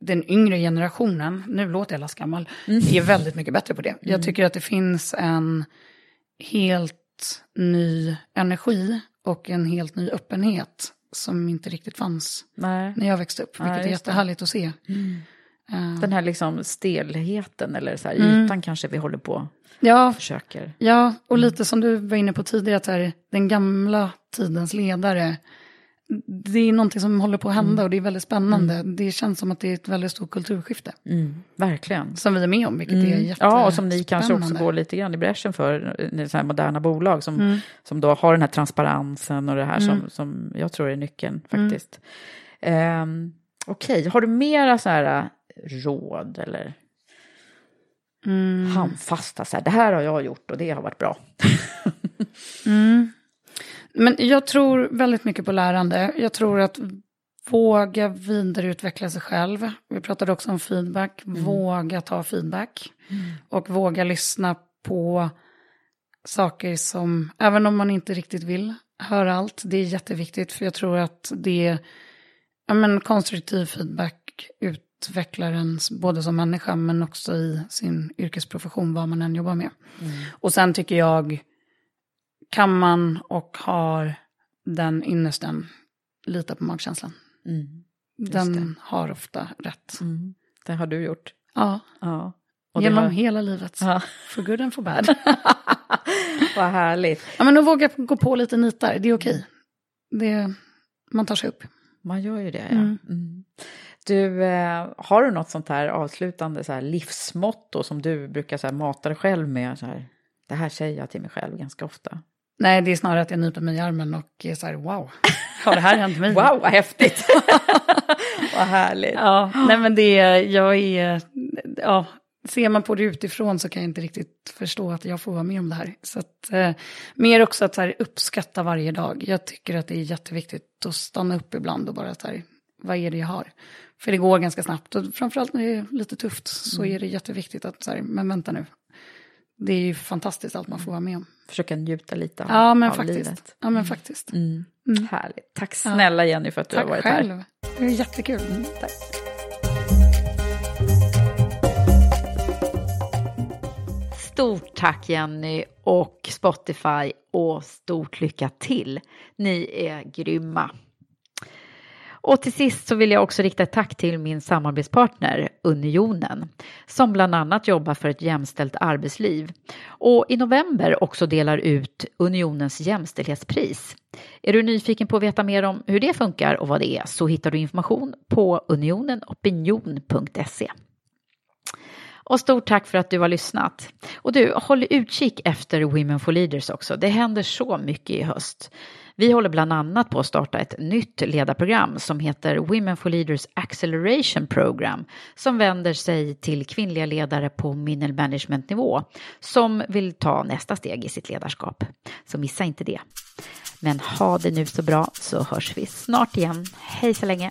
den yngre generationen, nu låter jag gammal, mm. är väldigt mycket bättre på det. Jag mm. tycker att det finns en helt ny energi och en helt ny öppenhet som inte riktigt fanns Nej. när jag växte upp, vilket Nej, är jättehärligt det. att se. Mm. Uh. Den här liksom stelheten eller så här mm. ytan kanske vi håller på ja, försöker. Ja, och mm. lite som du var inne på tidigare, att här, den gamla tidens ledare, det är någonting som håller på att hända mm. och det är väldigt spännande. Mm. Det känns som att det är ett väldigt stort kulturskifte. Mm, verkligen. Som vi är med om, vilket är mm. Ja, och som ni kanske också går lite grann i bräschen för, så här moderna bolag som, mm. som då har den här transparensen och det här som, som jag tror är nyckeln faktiskt. Um, Okej, okay. har du mera så här råd eller mm. handfasta, så här, det här har jag gjort och det har varit bra. mm. Men jag tror väldigt mycket på lärande. Jag tror att våga vidareutveckla sig själv. Vi pratade också om feedback. Mm. Våga ta feedback. Mm. Och våga lyssna på saker som, även om man inte riktigt vill höra allt, det är jätteviktigt. För jag tror att det är ja, men, konstruktiv feedback ut utvecklar en både som människa men också i sin yrkesprofession, vad man än jobbar med. Mm. Och sen tycker jag, kan man och har den ynnesten, lita på magkänslan. Mm. Den det. har ofta rätt. Mm. Det har du gjort. Ja. ja. Och Genom har... hela livet. Ja. For good and for bad. Vad härligt. Ja, men att våga gå på lite nitar, det är okej. Det, man tar sig upp. Man gör ju det, ja. Mm. Du, eh, har du något sånt här avslutande så här livsmotto som du brukar så här mata dig själv med? Så här, det här säger jag till mig själv ganska ofta. Nej, det är snarare att jag nyper mig i armen och är så här, wow, har det här hänt mig? wow, vad häftigt! vad härligt! Ja, nej men det, jag är, ja, ser man på det utifrån så kan jag inte riktigt förstå att jag får vara med om det här. Så att, eh, mer också att så här, uppskatta varje dag. Jag tycker att det är jätteviktigt att stanna upp ibland och bara så här, vad är det jag har? För det går ganska snabbt och framförallt när det är lite tufft så mm. är det jätteviktigt att så här, men vänta nu. Det är ju fantastiskt allt man får vara med om. Försöka njuta lite av, ja, men av faktiskt. livet. Ja, men faktiskt. Mm. Mm. Härligt. Tack snälla Jenny för att du Tack har varit själv. här. Det är jättekul. Mm, tack. Stort tack Jenny och Spotify och stort lycka till. Ni är grymma. Och till sist så vill jag också rikta ett tack till min samarbetspartner Unionen som bland annat jobbar för ett jämställt arbetsliv och i november också delar ut Unionens jämställdhetspris. Är du nyfiken på att veta mer om hur det funkar och vad det är så hittar du information på unionenopinion.se. Och stort tack för att du har lyssnat. Och du, håll utkik efter Women for Leaders också. Det händer så mycket i höst. Vi håller bland annat på att starta ett nytt ledarprogram som heter Women for Leaders Acceleration Program som vänder sig till kvinnliga ledare på middle management nivå som vill ta nästa steg i sitt ledarskap. Så missa inte det. Men ha det nu så bra så hörs vi snart igen. Hej så länge!